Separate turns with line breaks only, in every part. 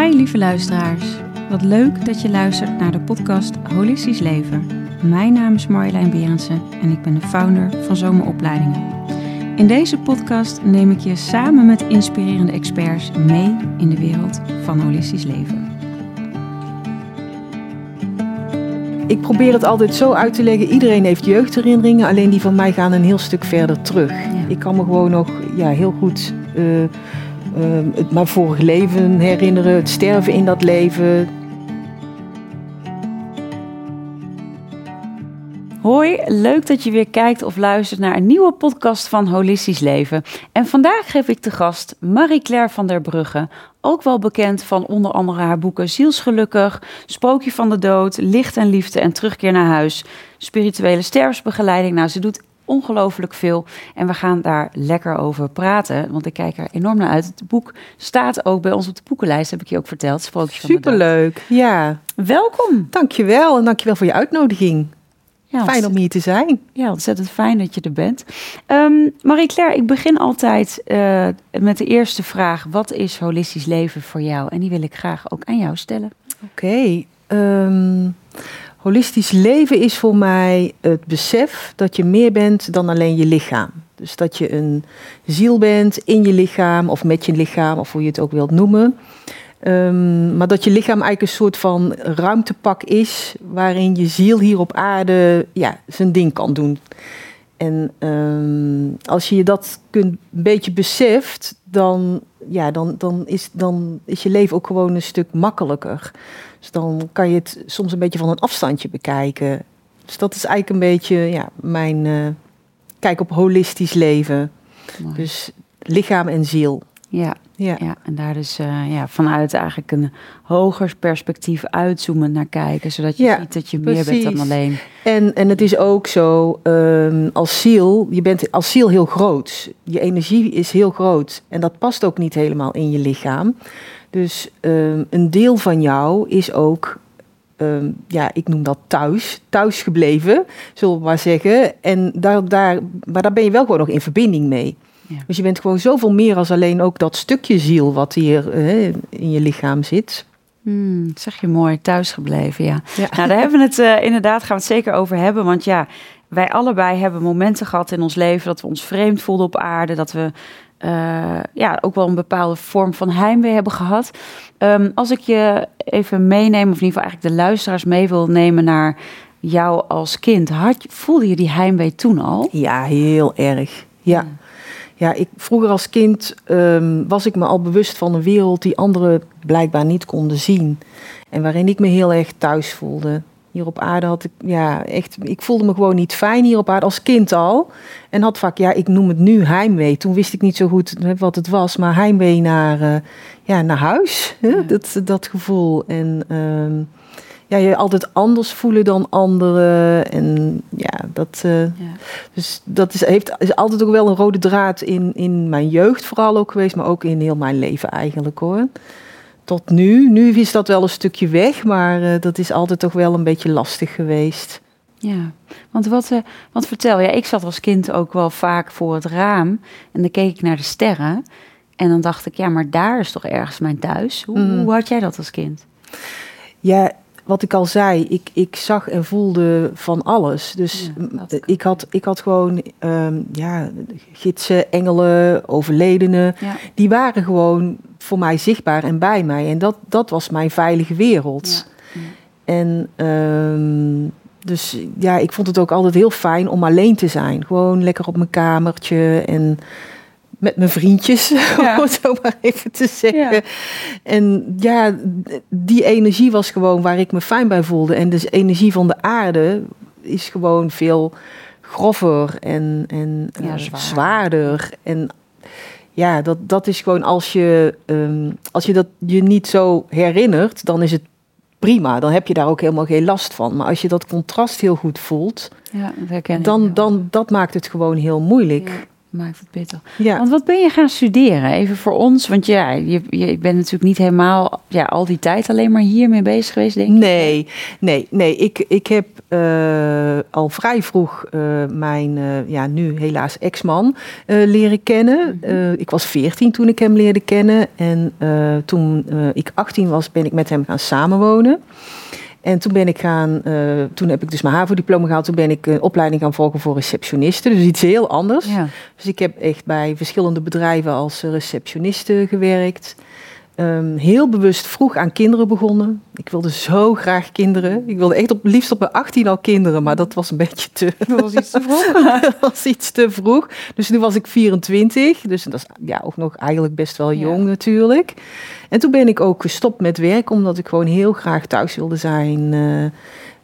Hi lieve luisteraars. Wat leuk dat je luistert naar de podcast Holistisch Leven. Mijn naam is Marjolein Berendsen en ik ben de founder van Zomeropleidingen. In deze podcast neem ik je samen met inspirerende experts mee in de wereld van holistisch leven.
Ik probeer het altijd zo uit te leggen. Iedereen heeft jeugdherinneringen, alleen die van mij gaan een heel stuk verder terug. Ik kan me gewoon nog ja, heel goed uh, het mijn vorige leven herinneren, het sterven in dat leven.
Hoi, leuk dat je weer kijkt of luistert naar een nieuwe podcast van Holistisch Leven. En vandaag geef ik te gast Marie-Claire van der Brugge, ook wel bekend van onder andere haar boeken Zielsgelukkig, Spookje van de Dood, Licht en Liefde en Terugkeer naar Huis, Spirituele Sterfsbegeleiding. Nou, ze doet ongelooflijk veel en we gaan daar lekker over praten, want ik kijk er enorm naar uit. Het boek staat ook bij ons op de boekenlijst, heb ik je ook verteld, Spookje van de Dood.
Superleuk, ja.
Welkom.
Dankjewel en dankjewel voor je uitnodiging.
Ja,
Fijn om hier te zijn.
Ja, ontzettend fijn dat je er bent. Um, Marie-Claire, ik begin altijd uh, met de eerste vraag. Wat is holistisch leven voor jou? En die wil ik graag ook aan jou stellen.
Oké. Okay, um, holistisch leven is voor mij het besef dat je meer bent dan alleen je lichaam. Dus dat je een ziel bent in je lichaam of met je lichaam, of hoe je het ook wilt noemen. Um, maar dat je lichaam eigenlijk een soort van ruimtepak is waarin je ziel hier op aarde ja, zijn ding kan doen. En um, als je dat kunt, een beetje beseft, dan, ja, dan, dan, is, dan is je leven ook gewoon een stuk makkelijker. Dus dan kan je het soms een beetje van een afstandje bekijken. Dus dat is eigenlijk een beetje ja, mijn uh, kijk op holistisch leven. Mooi. Dus lichaam en ziel.
Ja, ja. ja en daar dus uh, ja, vanuit eigenlijk een hoger perspectief uitzoomen naar kijken, zodat je ja, ziet dat je meer bent dan alleen.
En, en het is ook zo, um, als ziel, je bent als ziel heel groot. Je energie is heel groot en dat past ook niet helemaal in je lichaam. Dus um, een deel van jou is ook Um, ja, ik noem dat thuis, thuis gebleven, zullen we maar zeggen. En daar, daar, maar daar ben je wel gewoon nog in verbinding mee. Ja. Dus je bent gewoon zoveel meer als alleen ook dat stukje ziel wat hier uh, in je lichaam zit.
Hmm, zeg je mooi, thuisgebleven, ja. ja. Nou, daar hebben we het uh, inderdaad, gaan we het zeker over hebben. Want ja, wij allebei hebben momenten gehad in ons leven dat we ons vreemd voelden op aarde. Dat we uh, ja, ook wel een bepaalde vorm van heimwee hebben gehad. Um, als ik je even meeneem, of in ieder geval eigenlijk de luisteraars mee wil nemen naar jou als kind. Had, voelde je die heimwee toen al?
Ja, heel erg. Ja. Ja, ik, vroeger als kind um, was ik me al bewust van een wereld die anderen blijkbaar niet konden zien. En waarin ik me heel erg thuis voelde. Hier op aarde had ik, ja, echt, ik voelde me gewoon niet fijn hier op aarde, als kind al. En had vaak, ja, ik noem het nu heimwee. Toen wist ik niet zo goed wat het was, maar heimwee naar, uh, ja, naar huis. Ja. Dat, dat gevoel. En um, ja, je altijd anders voelen dan anderen. En ja, dat, uh, ja. Dus dat is, heeft, is altijd ook wel een rode draad in, in mijn jeugd vooral ook geweest, maar ook in heel mijn leven eigenlijk hoor. Tot nu. Nu is dat wel een stukje weg, maar uh, dat is altijd toch wel een beetje lastig geweest.
Ja, want wat, uh, wat vertel je? Ik zat als kind ook wel vaak voor het raam en dan keek ik naar de sterren. En dan dacht ik, ja, maar daar is toch ergens mijn thuis? Hoe, mm. hoe had jij dat als kind?
Ja, wat ik al zei, ik, ik zag en voelde van alles. Dus ja, ik, had, ik had gewoon um, ja, gidsen, engelen, overledenen. Ja. Die waren gewoon voor mij zichtbaar en bij mij. En dat, dat was mijn veilige wereld. Ja. En um, dus ja, ik vond het ook altijd heel fijn om alleen te zijn. Gewoon lekker op mijn kamertje en met mijn vriendjes, ja. om het zo maar even te zeggen. Ja. En ja, die energie was gewoon waar ik me fijn bij voelde. En dus energie van de aarde is gewoon veel grover en, en ja, zwaar. zwaarder. En ja, dat, dat is gewoon als je, um, als je dat je niet zo herinnert, dan is het prima. Dan heb je daar ook helemaal geen last van. Maar als je dat contrast heel goed voelt,
ja,
dan, dan dat maakt het gewoon heel moeilijk
maakt het pittig. Ja. Want wat ben je gaan studeren? Even voor ons, want ja, je, je bent natuurlijk niet helemaal ja, al die tijd alleen maar hiermee bezig geweest, denk ik.
Nee, nee, nee. Ik, ik heb uh, al vrij vroeg uh, mijn, uh, ja, nu helaas ex-man leren kennen. Mhm. ik was 14 toen ik hem leerde kennen. En toen ik 18 was, ben ik met hem gaan samenwonen. En toen ben ik gaan, toen heb ik dus mijn HAVO-diploma gehaald. Toen ben ik een opleiding gaan volgen voor receptioniste. Dus iets heel anders. Ja. Dus ik heb echt bij verschillende bedrijven als receptioniste gewerkt. Um, heel bewust vroeg aan kinderen begonnen. Ik wilde zo graag kinderen. Ik wilde echt op liefst op mijn 18 al kinderen, maar dat was een beetje te.
Dat was iets te vroeg.
dat was iets te vroeg. Dus nu was ik 24. Dus dat is ja, ook nog eigenlijk best wel jong natuurlijk. En toen ben ik ook gestopt met werk, omdat ik gewoon heel graag thuis wilde zijn. Uh,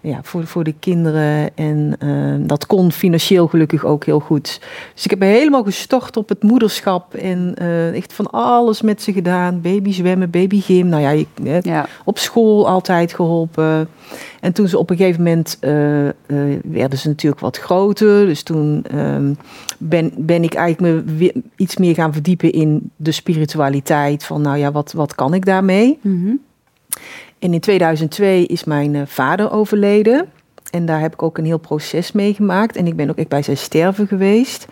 ja, voor, voor de kinderen. En uh, dat kon financieel gelukkig ook heel goed. Dus ik heb helemaal gestort op het moederschap. En uh, echt van alles met ze gedaan. Baby zwemmen, baby gym. Nou ja, ik, ja. op school altijd geholpen. En toen ze op een gegeven moment uh, werden ze natuurlijk wat groter. Dus toen ehm, ben, ben ik eigenlijk me iets meer gaan verdiepen in de spiritualiteit. Van nou ja, wat, wat kan ik daarmee? Mm en in 2002 is mijn eh, vader overleden. En daar heb ik ook een heel proces meegemaakt. En ik ben ook echt bij zijn sterven geweest.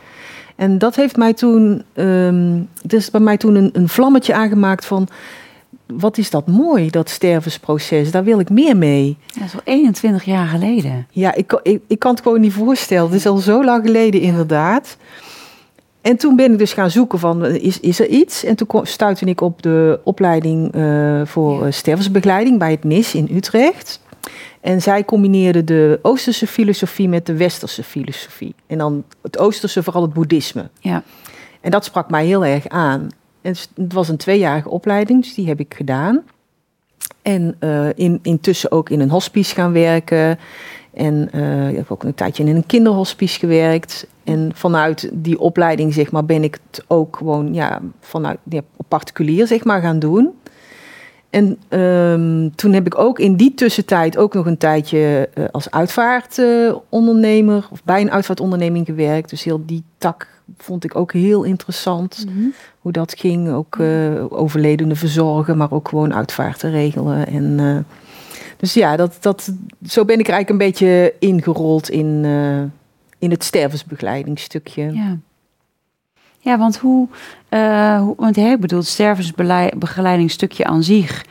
En dat heeft mij toen, um, dus bij mij toen een, een vlammetje aangemaakt van wat is dat mooi, dat stervensproces. Daar wil ik meer mee.
Ja, zo 21 jaar geleden.
Ja, ik, ik, ik kan het gewoon niet voorstellen. Het is al zo lang geleden, inderdaad. En toen ben ik dus gaan zoeken van, is, is er iets? En toen stuitte ik op de opleiding uh, voor ja. stervensbegeleiding bij het NIS in Utrecht. En zij combineerde de Oosterse filosofie met de Westerse filosofie. En dan het Oosterse, vooral het boeddhisme. Ja. En dat sprak mij heel erg aan. En het was een tweejarige opleiding, dus die heb ik gedaan. En uh, in, intussen ook in een hospice gaan werken. En uh, ik heb ook een tijdje in een kinderhospice gewerkt. En vanuit die opleiding, zeg maar, ben ik het ook gewoon ja, vanuit ja, particulier zeg maar, gaan doen. En um, toen heb ik ook in die tussentijd ook nog een tijdje uh, als uitvaartondernemer uh, of bij een uitvaartonderneming gewerkt. Dus heel die tak vond ik ook heel interessant. Mm -hmm. Hoe dat ging, ook uh, overledenen verzorgen, maar ook gewoon uitvaarten regelen. En dus ja, dat, dat, zo ben ik er eigenlijk een beetje ingerold in, uh, in het stervensbegeleidingsstukje.
Ja. Ja, want hoe, uh, hoe want ik bedoel, het stervensbegeleidingsstukje aan zich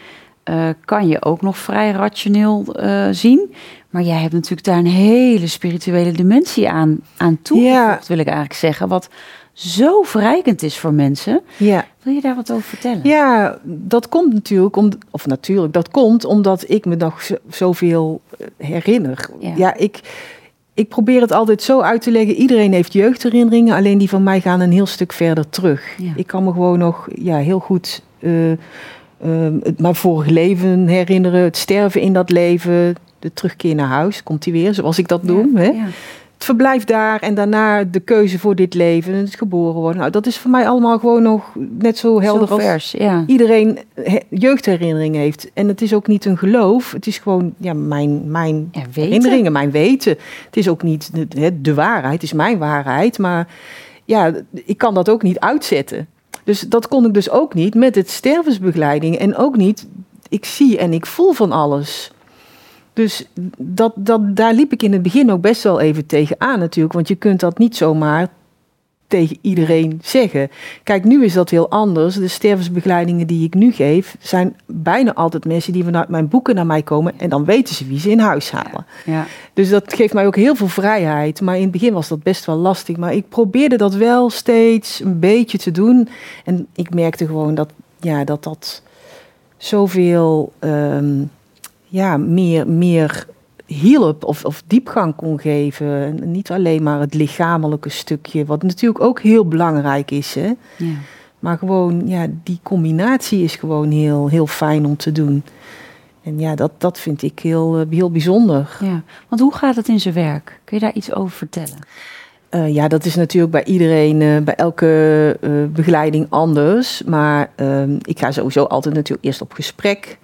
uh, kan je ook nog vrij rationeel zien. Maar jij hebt natuurlijk daar een hele spirituele dimensie aan, aan toegevoegd, ja. wil ik eigenlijk zeggen. Wat zo verrijkend is voor mensen. Ja. Wil je daar wat over vertellen?
Ja, dat komt natuurlijk, om, of natuurlijk, dat komt omdat ik me nog zoveel eh, herinner. Ja, ja ik, ik probeer het altijd zo uit te leggen. Iedereen heeft jeugdherinneringen, alleen die van mij gaan een heel stuk verder terug. Ja. Ik kan me gewoon nog ja, heel goed uh, uh, het, mijn vorige leven herinneren, het sterven in dat leven, de terugkeer naar huis. Komt hij weer, zoals ik dat doe. Hè? Verblijf daar en daarna de keuze voor dit leven, het geboren worden. Nou, dat is voor mij allemaal gewoon nog net zo helder zo vers, ja. iedereen jeugdherinnering heeft. En het is ook niet een geloof, het is gewoon ja, mijn, mijn ja, herinneringen, mijn weten. Het is ook niet de, de waarheid, het is mijn waarheid, maar ja, ik kan dat ook niet uitzetten. Dus dat kon ik dus ook niet met het stervensbegeleiding en ook niet, ik zie en ik voel van alles. Dus dat, dat, daar liep ik in het begin ook best wel even tegen aan natuurlijk. Want je kunt dat niet zomaar tegen iedereen zeggen. Kijk, nu is dat heel anders. De stervensbegeleidingen die ik nu geef, zijn bijna altijd mensen die vanuit mijn boeken naar mij komen. En dan weten ze wie ze in huis halen. Ja. Dus dat geeft mij ook heel veel vrijheid. Maar in het begin was dat best wel lastig. Maar ik probeerde dat wel steeds een beetje te doen. En ik merkte gewoon dat ja, dat, dat zoveel. Um, ja, meer, meer hielp of, of diepgang kon geven. Niet alleen maar het lichamelijke stukje, wat natuurlijk ook heel belangrijk is. Hè? Ja. Maar gewoon, ja, die combinatie is gewoon heel, heel fijn om te doen. En ja, dat, dat vind ik heel, eh, heel bijzonder.
Ja, want hoe gaat het in zijn werk? Kun je daar iets over vertellen?
Uh, ja, dat is natuurlijk bij iedereen, uh, bij elke uh, begeleiding anders. Maar ehm, ik ga sowieso altijd natuurlijk eerst op gesprek.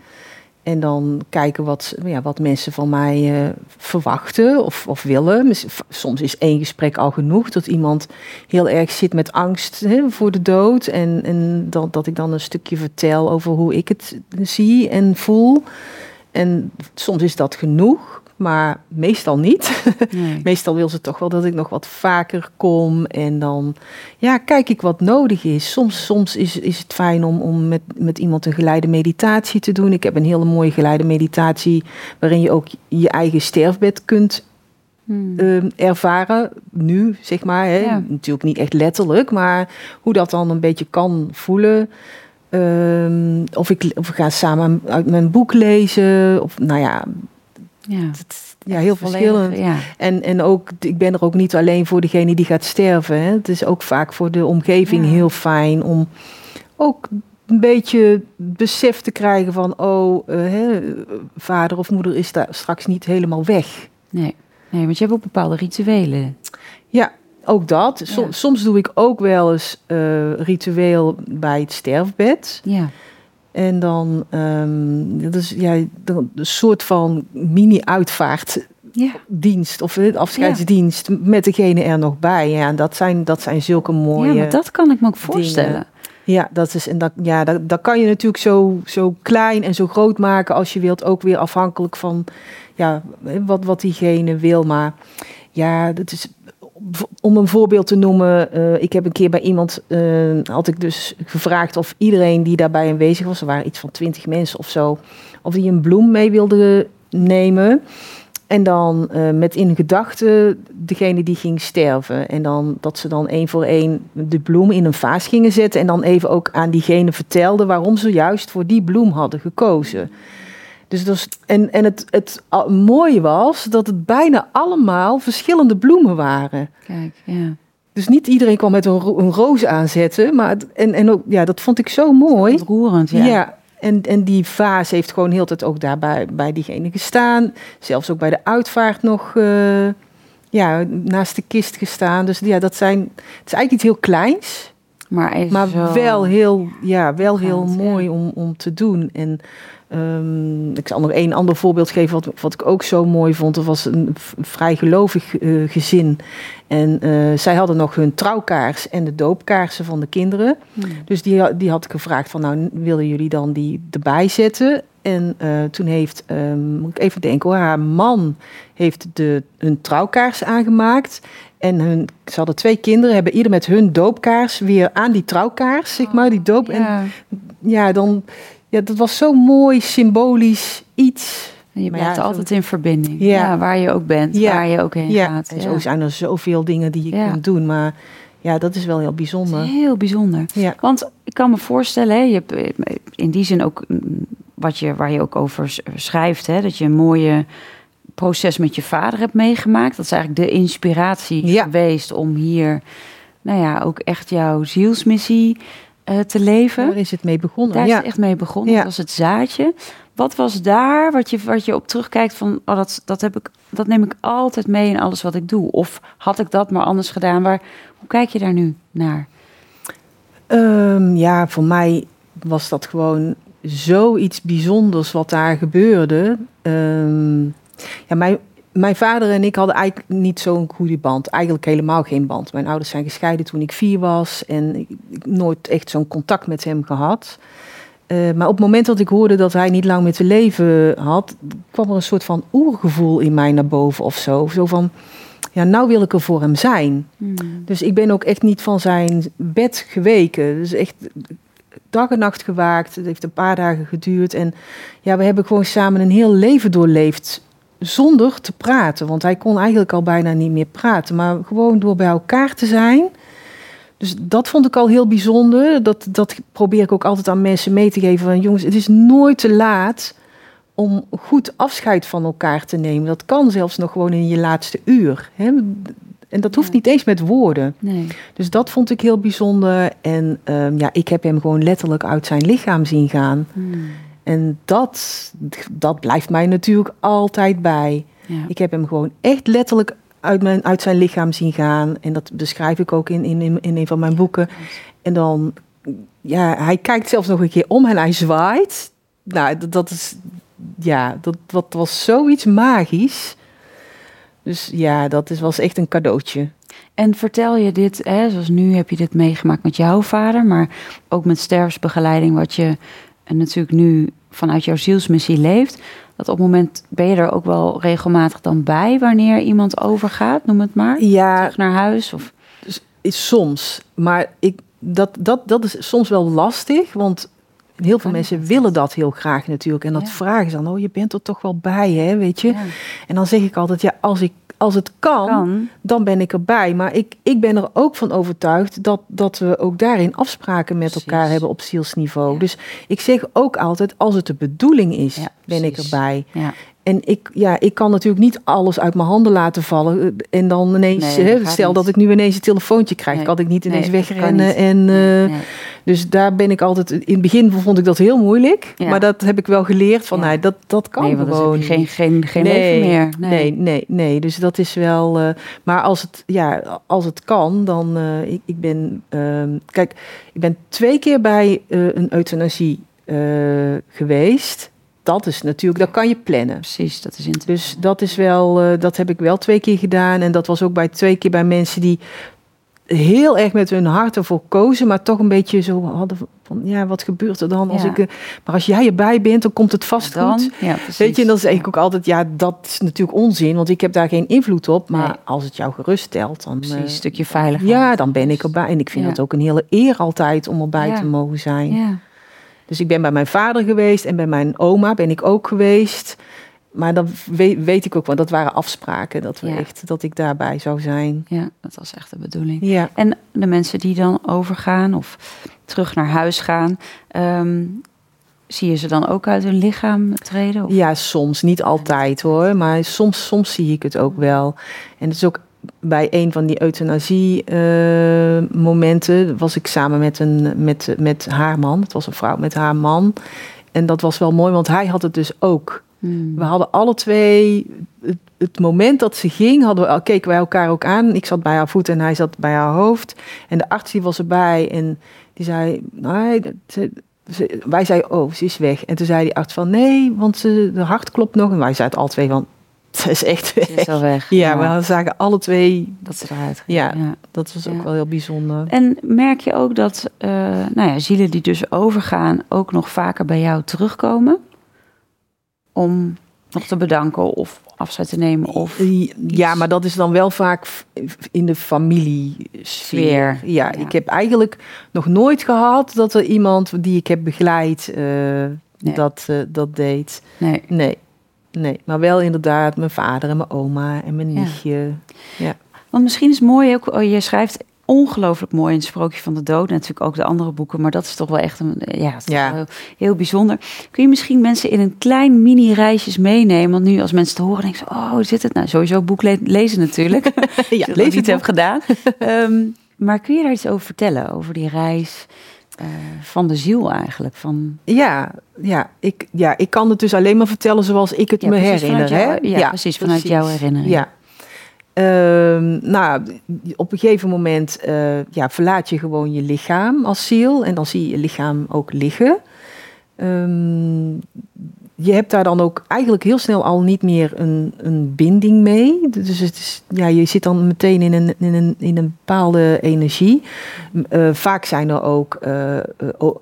En dan kijken wat, ja, wat mensen van mij uh, verwachten of, of willen. Soms is één gesprek al genoeg. Dat iemand heel erg zit met angst hè, voor de dood. En, en dat, dat ik dan een stukje vertel over hoe ik het zie en voel. En soms is dat genoeg. Maar meestal niet. meestal wil ze toch wel dat ik nog wat vaker kom. En dan ja, kijk ik wat nodig is. Soms, soms is, is het fijn om, om met, met iemand een geleide meditatie te doen. Ik heb een hele mooie geleide meditatie waarin je ook je eigen sterfbed kunt Hmm. Ehm, ervaren nu, zeg maar. Hè? Natuurlijk niet echt letterlijk, maar hoe dat dan een beetje kan voelen. Ehm, of, ik, of we gaan samen uit mijn boek lezen. Of nou ja, ja, ja heel verschillend. Ja. En, en ook, ik ben er ook niet alleen voor degene die gaat sterven. Hè. Het is ook vaak voor de omgeving heel fijn om ook een beetje besef te krijgen van, oh, uh, hè, vader of moeder is daar straks niet helemaal weg.
Nee. Nee, want je hebt ook bepaalde rituelen.
Ja, ook dat. Soms doe ik ook wel eens uh, ritueel bij het sterfbed. Ja. En dan, um, dat is ja, een soort van mini-uitvaartdienst of afscheidsdienst met degene er nog bij. Ja, dat zijn, dat zijn zulke mooie.
Ja, maar dat kan ik me ook voorstellen.
Ja, dat is en dat, ja, dat, dat kan je natuurlijk zo, zo klein en zo groot maken als je wilt, ook weer afhankelijk van ja, wat, wat diegene wil. Maar ja, dat is om een voorbeeld te noemen, uh, ik heb een keer bij iemand, uh, had ik dus gevraagd of iedereen die daarbij aanwezig was, er waren iets van twintig mensen of zo, of die een bloem mee wilde nemen. En dan uh, met in gedachten degene die ging sterven. En dan dat ze dan één voor één de bloem in een vaas gingen zetten. En dan even ook aan diegene vertelden waarom ze juist voor die bloem hadden gekozen. Dus dat en en het, het mooie was dat het bijna allemaal verschillende bloemen waren.
Kijk, ja.
Dus niet iedereen kwam met een, een roos aanzetten. Maar en, en ook, ja, dat vond ik zo mooi.
Roerend, ja.
ja. En, en die vaas heeft gewoon heel tijd ook daarbij bij diegene gestaan. Zelfs ook bij de uitvaart nog uh, ja, naast de kist gestaan. Dus ja, dat zijn. Het is eigenlijk iets heel kleins. Maar, maar wel heel, ja, wel heel mooi om, om te doen. En Um, ik zal nog één ander voorbeeld geven wat, wat ik ook zo mooi vond. Er was een vrij gelovig uh, gezin. En uh, zij hadden nog hun trouwkaars en de doopkaarsen van de kinderen. Hmm. Dus die, die had ik gevraagd van nou willen jullie dan die erbij zetten? En uh, toen heeft, um, moet ik even denken hoor, haar man heeft de, hun trouwkaars aangemaakt. En hun, ze hadden twee kinderen, hebben ieder met hun doopkaars weer aan die trouwkaars, zeg maar, die doop. En ja, dan ja, dat was zo mooi symbolisch iets.
je blijft ja, altijd in verbinding. Ja. waar je ook bent, waar je ook heen gaat.
En zo zijn er zoveel dingen die je kunt doen. Maar ja, dat is wel heel bijzonder.
Heel bijzonder. Ja. Want ik kan me voorstellen, hè, je hebt eh, in die zin ook mm, wat je, waar je ook over schrijft, hè, dat je een mooie proces met je vader hebt meegemaakt. Dat is eigenlijk de inspiratie geweest om hier, nou ja, ook echt jouw zielsmissie uh, te leven.
Daar is het mee begonnen.
Daar
is
het echt mee begonnen. Dat was het zaadje. Wat was daar wat je, wat je op terugkijkt van, oh, dat, dat, heb ik, dat neem ik altijd mee in alles wat ik doe? Of had ik dat maar anders gedaan? Waar, hoe kijk je daar nu naar?
Um, ja, voor mij was dat gewoon zoiets bijzonders wat daar gebeurde. Um, ja, mijn, mijn vader en ik hadden eigenlijk niet zo'n goede band. Eigenlijk helemaal geen band. Mijn ouders zijn gescheiden toen ik vier was. En ik, ik nooit echt zo'n contact met hem gehad. Uh, maar op het moment dat ik hoorde dat hij niet lang meer te leven had, kwam er een soort van oergevoel in mij naar boven of zo. Zo van, ja, nou wil ik er voor hem zijn. Hmm. Dus ik ben ook echt niet van zijn bed geweken. Dus echt dag en nacht gewaakt. Het heeft een paar dagen geduurd. En ja, we hebben gewoon samen een heel leven doorleefd zonder te praten. Want hij kon eigenlijk al bijna niet meer praten. Maar gewoon door bij elkaar te zijn. Dus dat vond ik al heel bijzonder. Dat, dat probeer ik ook altijd aan mensen mee te geven. Van, jongens, het is nooit te laat om goed afscheid van elkaar te nemen. Dat kan zelfs nog gewoon in je laatste uur. Hè? En dat hoeft niet eens met woorden. Nee. Dus dat vond ik heel bijzonder. En um, ja, ik heb hem gewoon letterlijk uit zijn lichaam zien gaan. Hmm. En dat, dat blijft mij natuurlijk altijd bij. Ik heb hem gewoon echt letterlijk uit, mijn, uit zijn lichaam zien gaan. En dat beschrijf ik ook in, in, in een van mijn boeken. En dan, ja, hij kijkt zelfs nog een keer om en hij zwaait. Nou, dat, dat is, ja, dat, dat was zoiets magisch. Dus ja, dat is, was echt een cadeautje.
En vertel je dit, hè, zoals nu heb je dit meegemaakt met jouw vader, maar ook met sterfsbegeleiding, wat je en natuurlijk nu vanuit jouw zielsmissie leeft, dat op het moment ben je er ook wel regelmatig dan bij wanneer iemand overgaat, noem het maar.
Ja.
Terug naar huis of.
Dus, soms, maar ik, dat, dat, dat is soms wel lastig, want heel veel mensen willen dat heel graag natuurlijk. En dat vragen ze dan, oh je bent er toch wel bij, hè, weet je. En dan zeg ik altijd, ja, als ik als het kan, dan ben ik erbij. Maar ik, ik ben er ook van overtuigd dat, dat we ook daarin afspraken met elkaar hebben op zielsniveau. Dus ik zeg ook altijd, als het de bedoeling is, ben ik erbij. Ja. En ik, ja, ik kan natuurlijk niet alles uit mijn handen laten vallen. Eh, en dan ineens, hè, stel dat ik nu ineens een telefoontje krijg, kan ik niet ineens wegrennen. En, uh, dus daar ben ik altijd, in het begin vond ik dat heel moeilijk. Maar dat heb ik wel geleerd van, nou, dat, dat kan gewoon.
geen, geen, geen leven meer.
Nee. nee, nee, Dus dat is wel. Uh, maar als het, ja, als het kan, dan. Uh, ik, ik ben. Uh, kijk, ik ben twee keer bij een euthanasie geweest dat is natuurlijk, dat kan je plannen.
Precies, dat is interessant.
Dus dat is wel, uh, dat heb ik wel twee keer gedaan. En dat was ook bij twee keer bij mensen die heel erg met hun hart ervoor kozen, maar toch een beetje zo hadden van, ja, wat gebeurt er dan als ik... Uh, maar als jij erbij bent, dan komt het vast goed.
Ja,
Weet je, en dan zeg ik ook altijd, ja, dat is natuurlijk onzin, want ik heb daar geen invloed op. Maar als het jou geruststelt, dan...
Precies, uh, een stukje veiligheid.
Ja, dan ben ik erbij. En ik vind het ook een hele eer altijd om erbij te mogen zijn. Dus ik ben bij mijn vader geweest en bij mijn oma ben ik ook geweest. Maar dan weet, weet ik ook wel, dat waren afspraken. Dat, we echt, dat ik daarbij zou zijn.
Ja, dat was echt de bedoeling. Ja. En de mensen die dan overgaan of terug naar huis gaan... Ehm, zie je ze dan ook uit hun lichaam treden? Of?
Ja, soms. Niet altijd hoor. Maar soms, soms zie ik het ook wel. En het is ook bij een van die euthanasie uh, momenten was ik samen met, een, met, met haar man. Het was een vrouw met haar man. En dat was wel mooi, want hij had het dus ook. Hmm. We hadden alle twee, het, het, moment dat ze ging, hadden we, keken wij elkaar ook aan. Ik zat bij haar voet en hij zat bij haar hoofd. En de arts die was erbij en die zei, nee, wij zeiden, oh, ze is weg. En toen zei die arts van, nee, want ze, de hart klopt nog. En wij zeiden al twee van, Het is echt weg.
Is al weg.
Ja, ja, we zagen alle twee
dat ze eruit
Ja, ja, dat was ook wel heel bijzonder.
En merk je ook dat uh, nou ja, zielen die dus overgaan ook nog vaker bij jou terugkomen om nog te bedanken of afscheid te nemen? Of
ja, maar dat is dan wel vaak in de familiesfeer. Ja, ja, ik heb eigenlijk nog nooit gehad dat er iemand die ik heb begeleid uh, nee. dat, uh, dat deed.
Nee.
Nee. Nee, maar wel inderdaad mijn vader en mijn oma en mijn nichtje. Ja.
Want misschien is het mooi ook, oh, je schrijft ongelooflijk mooi in Sprookje van de Dood. Natuurlijk ook de andere boeken, maar dat is toch wel echt een, ja, ja. Heel, heel, bijzonder. Kun je misschien mensen in een klein mini-reisjes meenemen? Want nu als mensen te horen denken ze, oh, hoe zit het nou? Sowieso boek le lezen natuurlijk. ja, lees het heb gedaan. um, maar kun je daar iets over vertellen, over die reis? Uh, van de ziel eigenlijk. Van...
Ja, ja, ik, ja, ik kan het dus alleen maar vertellen zoals ik het
ja,
me herinner.
Jou,
hè?
Ja, ja, precies, vanuit jouw herinnering.
Ja. Uh, nou, op een gegeven moment uh, ja, verlaat je gewoon je lichaam als ziel. En dan zie je je lichaam ook liggen. Um, je hebt daar dan ook eigenlijk heel snel al niet meer een, een binding mee. Dus het is, ja, je zit dan meteen in een, in een, in een bepaalde energie. Uh, vaak zijn er ook uh,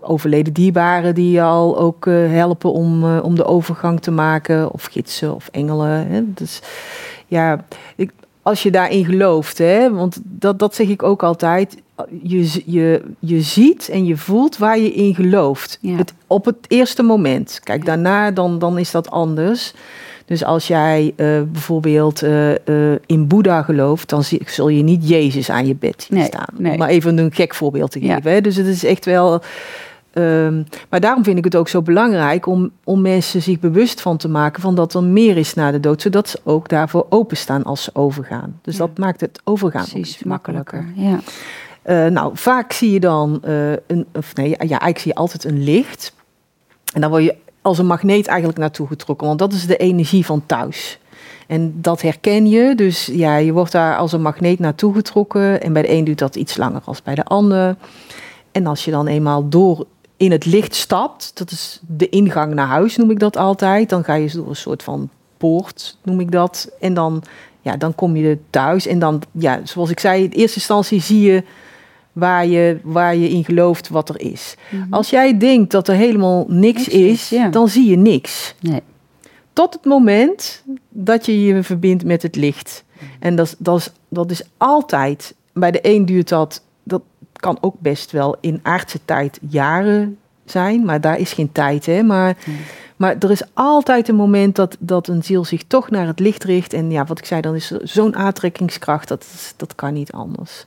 overleden dierbaren die je al ook helpen om, om de overgang te maken. Of gidsen of engelen. Hè. Dus ja, ik, als je daarin gelooft, hè, want dat, dat zeg ik ook altijd je, je, je ziet en je voelt waar je in gelooft. Het, op het eerste moment. Kijk, daarna dan, dan is dat anders. Dus als jij uh, bijvoorbeeld uh, uh, in Boeddha gelooft, dan zie, zul je niet Jezus aan je bed zien nee, staan. Nee. Maar even een gek voorbeeld te geven. Ja. Hè? Dus het is echt wel. Um, maar daarom vind ik het ook zo belangrijk om, om mensen zich bewust van te maken van dat er meer is na de dood, zodat ze ook daarvoor openstaan als ze overgaan. Dus ja. dat maakt het overgaan
Precies, makkelijker. makkelijker. Ja.
Uh, nou, vaak zie je dan uh, een, of nee, ja, eigenlijk zie je altijd een licht. En dan word je als een magneet eigenlijk naartoe getrokken, want dat is de energie van thuis. En dat herken je, dus ja, je wordt daar als een magneet naartoe getrokken. En bij de een duurt dat iets langer als bij de ander. En als je dan eenmaal door in het licht stapt, dat is de ingang naar huis, noem ik dat altijd. Dan ga je door een soort van poort, noem ik dat. En dan, ja, dan kom je thuis. En dan, ja, zoals ik zei, in eerste instantie zie je waar je, waar je in gelooft wat er is. Mhm. Als jij denkt dat er helemaal niks, is, dan zie je niks. Nee. Tot het moment dat je je verbindt met het licht. En dat, dat, is, dat is altijd. Bij de een duurt dat, dat kan ook best wel in aardse tijd jaren zijn, maar daar is geen tijd. Hè? Maar, maar er is altijd een moment dat, dat een ziel zich toch naar het licht richt. En ja, wat ik zei, dan is zo'n aantrekkingskracht, dat, dat kan niet anders.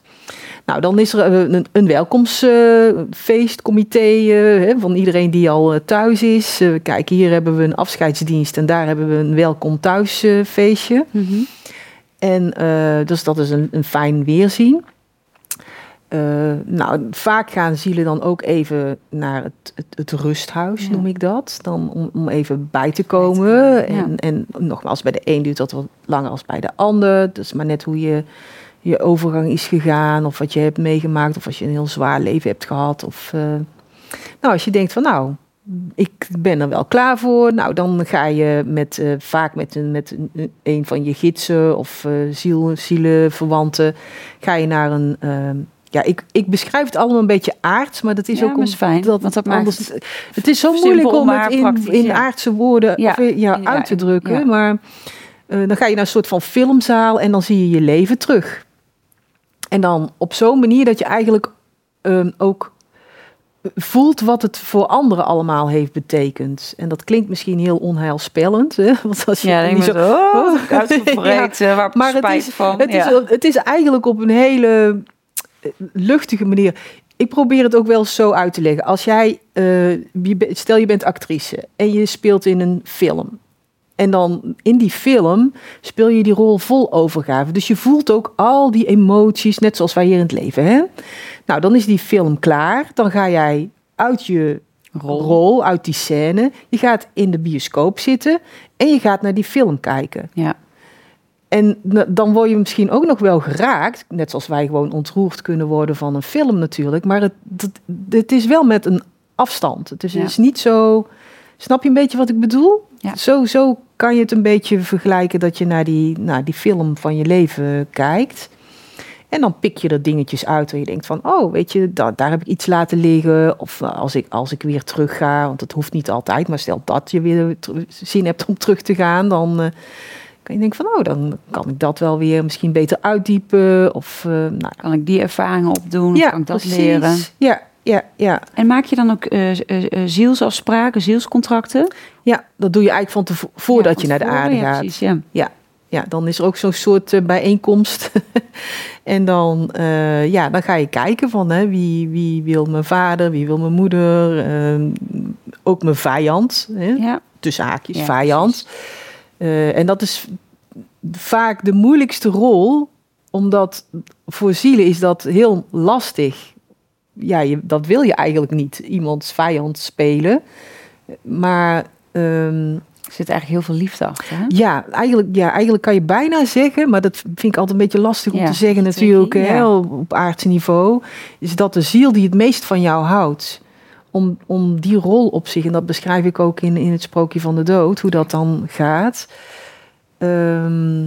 Nou, dan is er eh, een, een welkomstfeestcomité uh, van iedereen die al eh, thuis is. kijk, hier hebben we een afscheidsdienst en daar hebben we een welkom thuisfeestje. Mm En dus dat is een, een fijn weerzien. Uh, nou, vaak gaan zielen dan ook even naar het, het, het rusthuis, noem ik dat. Dan om, om even bij te komen. En, en nogmaals, bij de een duurt dat wat langer als bij de ander. Dus maar net hoe je, je overgang is gegaan. Of wat je hebt meegemaakt. Of als je een heel zwaar leven hebt gehad. Of uh, nou, als je denkt van nou, ik ben er wel klaar voor. Nou, dan ga je met, uh, vaak met, een, met een, een van je gidsen of uh, ziel, zielenverwanten, ga je naar een ja, ik, ik beschrijf het allemaal een beetje aards, maar dat is ook
om, fijn. Dat, want dat anders,
het, het is zo moeilijk om het in, in aardse woorden ja. Of, ja, uit te drukken. Maar dan ga je naar een soort van filmzaal en dan zie je je leven terug. En dan op zo'n manier dat je eigenlijk um, ook voelt wat het voor anderen allemaal heeft betekend. En dat klinkt misschien heel onheilspellend. Hè? Want als je
ja, niet zo... Oh, ja, waar maar het is, van.
Het, is, het is eigenlijk op een hele luchtige manier. Ik probeer het ook wel zo uit te leggen. Als jij, uh, stel je bent actrice en je speelt in een film. En dan in die film speel je die rol vol overgave. Dus je voelt ook al die emoties, net zoals wij hier in het leven. Hè? Nou, dan is die film klaar. Dan ga jij uit je rol. rol, uit die scène. Je gaat in de bioscoop zitten en je gaat naar die film kijken. Ja. En dan word je misschien ook nog wel geraakt, net zoals wij gewoon ontroerd kunnen worden van een film natuurlijk. Maar het, het, is wel met een afstand. Het is, is, niet zo. Snap je een beetje wat ik bedoel? Ja. Zo, zo kan je het een beetje vergelijken dat je naar die, naar die film van je leven kijkt. En dan pik je er dingetjes uit waar je denkt van, oh, weet je, daar, daar heb ik iets laten liggen. Of eh, als ik, als ik weer terug ga, want het hoeft niet altijd, maar stel dat je weer zin hebt om terug te gaan, dan, uh, kan je denken van, oh, dan kan ik dat wel weer misschien beter uitdiepen. Of uh, nou,
kan ik die ervaringen opdoen? Ja, kan ik dat leren?
Ja, ja, ja.
En maak je dan ook uh, zielsafspraken, zielscontracten?
Ja, dat doe je eigenlijk van tevoren voordat je naar de aarde gaat. Precies, ja. ja. Ja, dan is er ook zo'n soort bijeenkomst. en dan, ja, dan ga je kijken van hè, wie, wie wil mijn vader, wie wil mijn moeder, ehm, ook mijn vijand. Hè? Ja. Tussen haakjes, vijand. Uh, en dat is vaak de moeilijkste rol, omdat voor zielen is dat heel lastig. Ja, je, dat wil je eigenlijk niet, iemands vijand spelen. Maar. Um,
er zit eigenlijk heel veel liefde achter. Hè?
Ja, eigenlijk, ja, eigenlijk kan je bijna zeggen, maar dat vind ik altijd een beetje lastig om te zeggen natuurlijk, hè, op aardse niveau, is dat de ziel die het meest van jou houdt, om, om die rol op zich, en dat beschrijf ik ook in, in het sprookje van de dood, hoe dat dan gaat. Ehm,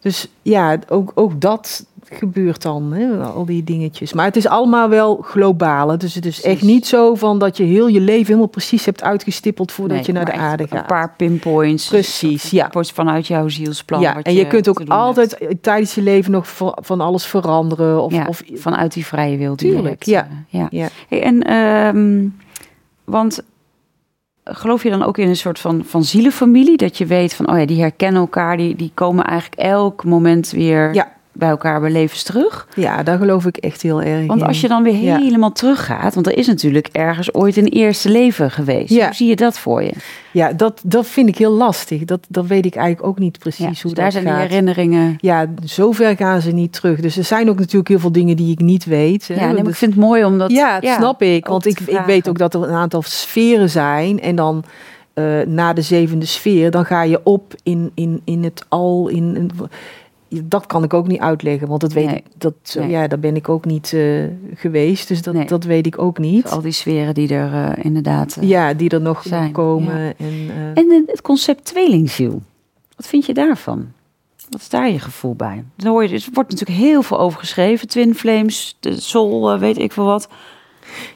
dus ja, ook, ook dat gebeurt dan, hè, al die dingetjes. Maar het is allemaal wel globaal. Dus het is echt niet zo van dat je heel je leven helemaal precies hebt uitgestippeld voordat je naar de aarde gaat.
Een paar pinpoints.
Precies, ja.
Vanuit jouw zielsplan.
Ja, en je, kunt ook altijd tijdens je leven nog van alles veranderen. Of,
ja,
of
vanuit die vrije wil.
Tuurlijk, ja.
Eh, ja. ja. Hey, en, um, want geloof je dan ook in een soort van, van zielenfamilie? Dat je weet van, oh ja, die herkennen elkaar, die, die komen eigenlijk elk moment weer ja bij elkaar bij levens terug.
Ja, daar geloof ik echt heel erg
Want als je dan weer helemaal teruggaat, want er is natuurlijk ergens ooit een eerste leven geweest. Ja. Hoe zie je dat voor je?
Ja, dat, dat vind ik heel lastig. Dat, dat weet ik eigenlijk ook niet precies hoe dus
daar zijn gaat. die herinneringen.
Ja, zover gaan ze niet terug. Dus er zijn ook natuurlijk heel veel dingen die ik niet weet.
Ja, nee, ik vind het mooi omdat...
Ja, dat snap ik. Want ik, ik weet ook dat er een aantal sferen zijn en dan... Uh, na de zevende sfeer, dan ga je op in, in, in het al, in, in dat kan ik ook niet uitleggen, want dat weet ik, dat, ja, daar ben ik ook niet uh, geweest, dus dat, dat weet ik ook niet.
al die sferen die er uh, inderdaad
uh, Ja, die er nog zijn, komen. En,
en het concept tweelingziel, wat vind je daarvan? Wat is daar je gevoel bij? Dan hoor je, er wordt natuurlijk heel veel over geschreven. Twin Flames, de Soul, weet ik veel wat.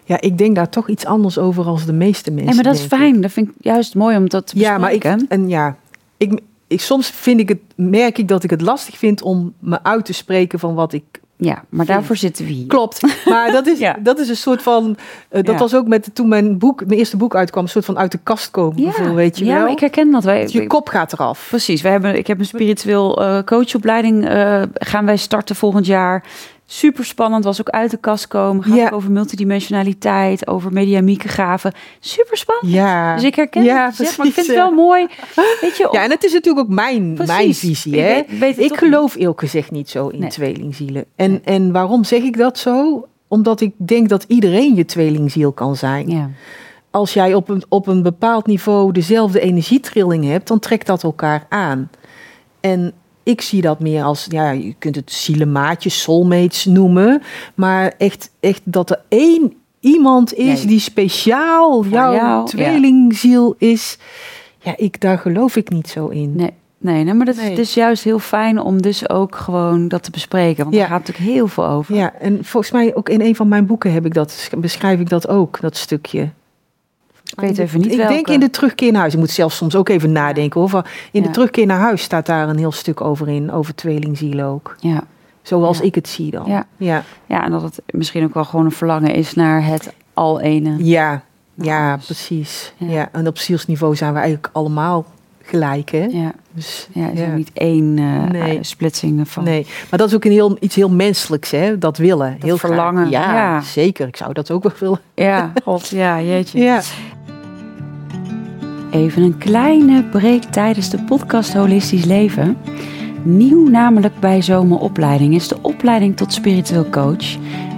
Ja, ik denk daar toch iets anders over als de meeste mensen.
En maar dat is fijn. Dat vind ik juist mooi om dat te bespreken. Ja, maar ik,
en ja, ik, ik, soms vind ik het, merk ik dat ik het lastig vind om me uit te spreken van wat ik
ja, maar daarvoor zitten we hier.
Klopt. Maar dat is, ja. dat is een soort van. Uh, dat was ook met toen mijn boek, mijn eerste boek uitkwam, een soort van uit de kast komen. Ja, weet je ja,
wel. ik herken dat. Wij,
je kop gaat eraf.
Precies. Wij hebben, ik heb een spiritueel uh, coachopleiding. Uh, gaan wij starten volgend jaar. Super spannend, was ook uit de kast komen. Gaat ja. over multidimensionaliteit, over mediamieke gaven. Super spannend. Ja. Dus ik herken ja, het, zeg, maar ik vind het wel mooi. Weet je,
Ja, en het is natuurlijk ook mijn, mijn visie. Hè? Weet, ik geloof eerlijk gezegd niet zo in tweelingzielen. En, en waarom zeg ik dat zo? Omdat ik denk dat iedereen je tweelingziel kan zijn. Ja. Als jij op een, op een bepaald niveau dezelfde energietrilling hebt, dan trekt dat elkaar aan. En ik zie dat meer als, ja, je kunt het zielemaatjes, soulmates noemen. Maar echt, echt dat er één iemand is die speciaal jouw tweelingziel is. Ja, ik, daar geloof ik niet zo in.
Nee. Nee, nee, maar dat is dus juist heel fijn om dus ook gewoon dat te bespreken. Want ja. daar gaat natuurlijk heel veel over.
Ja, en volgens mij ook in een van mijn boeken heb ik dat, beschrijf ik dat ook, dat stukje.
Ik weet even niet
Ik denk in de terugkeer naar huis. Je moet zelfs soms ook even nadenken. Of in de terugkeer naar huis staat daar een heel stuk over in. Over tweelingzielen ook. Ja. Zoals ik het zie dan.
Ja. Ja. ja, en dat het misschien ook wel gewoon een verlangen is naar het al ene.
Ja, ja precies. Ja. En op zielsniveau zijn we eigenlijk allemaal gelijk, hè?
Ja. Dus, ja, is er niet één uh, nee. splitsing van.
Nee, maar dat is ook een heel, iets heel menselijks, hè? Dat willen. heel
verlangen.
Ja, ja, zeker. Ik zou dat ook wel willen.
Ja, god, ja, jeetje. Ja. Even een kleine break tijdens de podcast Holistisch Leven. Nieuw namelijk bij Zomeropleiding is de opleiding tot spiritueel coach,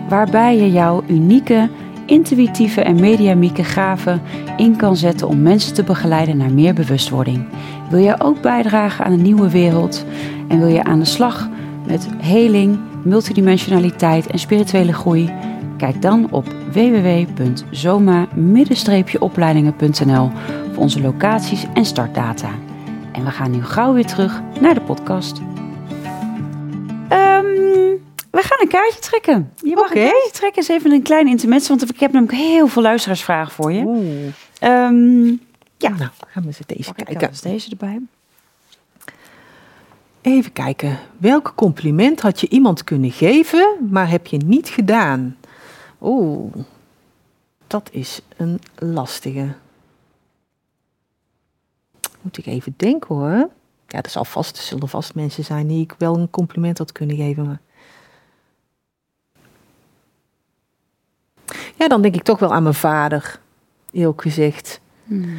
waarbij je jouw unieke, intuïtieve en mediamieke gaven in kan zetten om mensen te begeleiden naar meer bewustwording. Wil je ook bijdragen aan een nieuwe wereld en wil je aan de slag met heling, multidimensionaliteit en spirituele groei? Kijk dan op www.zoma-opleidingen.nl onze locaties en startdata. En we gaan nu gauw weer terug naar de podcast. Um, we gaan een kaartje trekken. Je mag okay. een kaartje trekken. Eens even een klein intermezzo, want ik heb namelijk heel veel luisteraarsvragen voor je. Um,
ja, nou gaan we eens deze kijken.
Eens deze erbij.
Even kijken. Welk compliment had je iemand kunnen geven, maar heb je niet gedaan? Oeh, dat is een lastige. Moet ik even denken hoor. Ja, er, zal vast, er zullen vast mensen zijn die ik wel een compliment had kunnen geven. Maar... Ja, dan denk ik toch wel aan mijn vader, eerlijk gezegd. Hmm.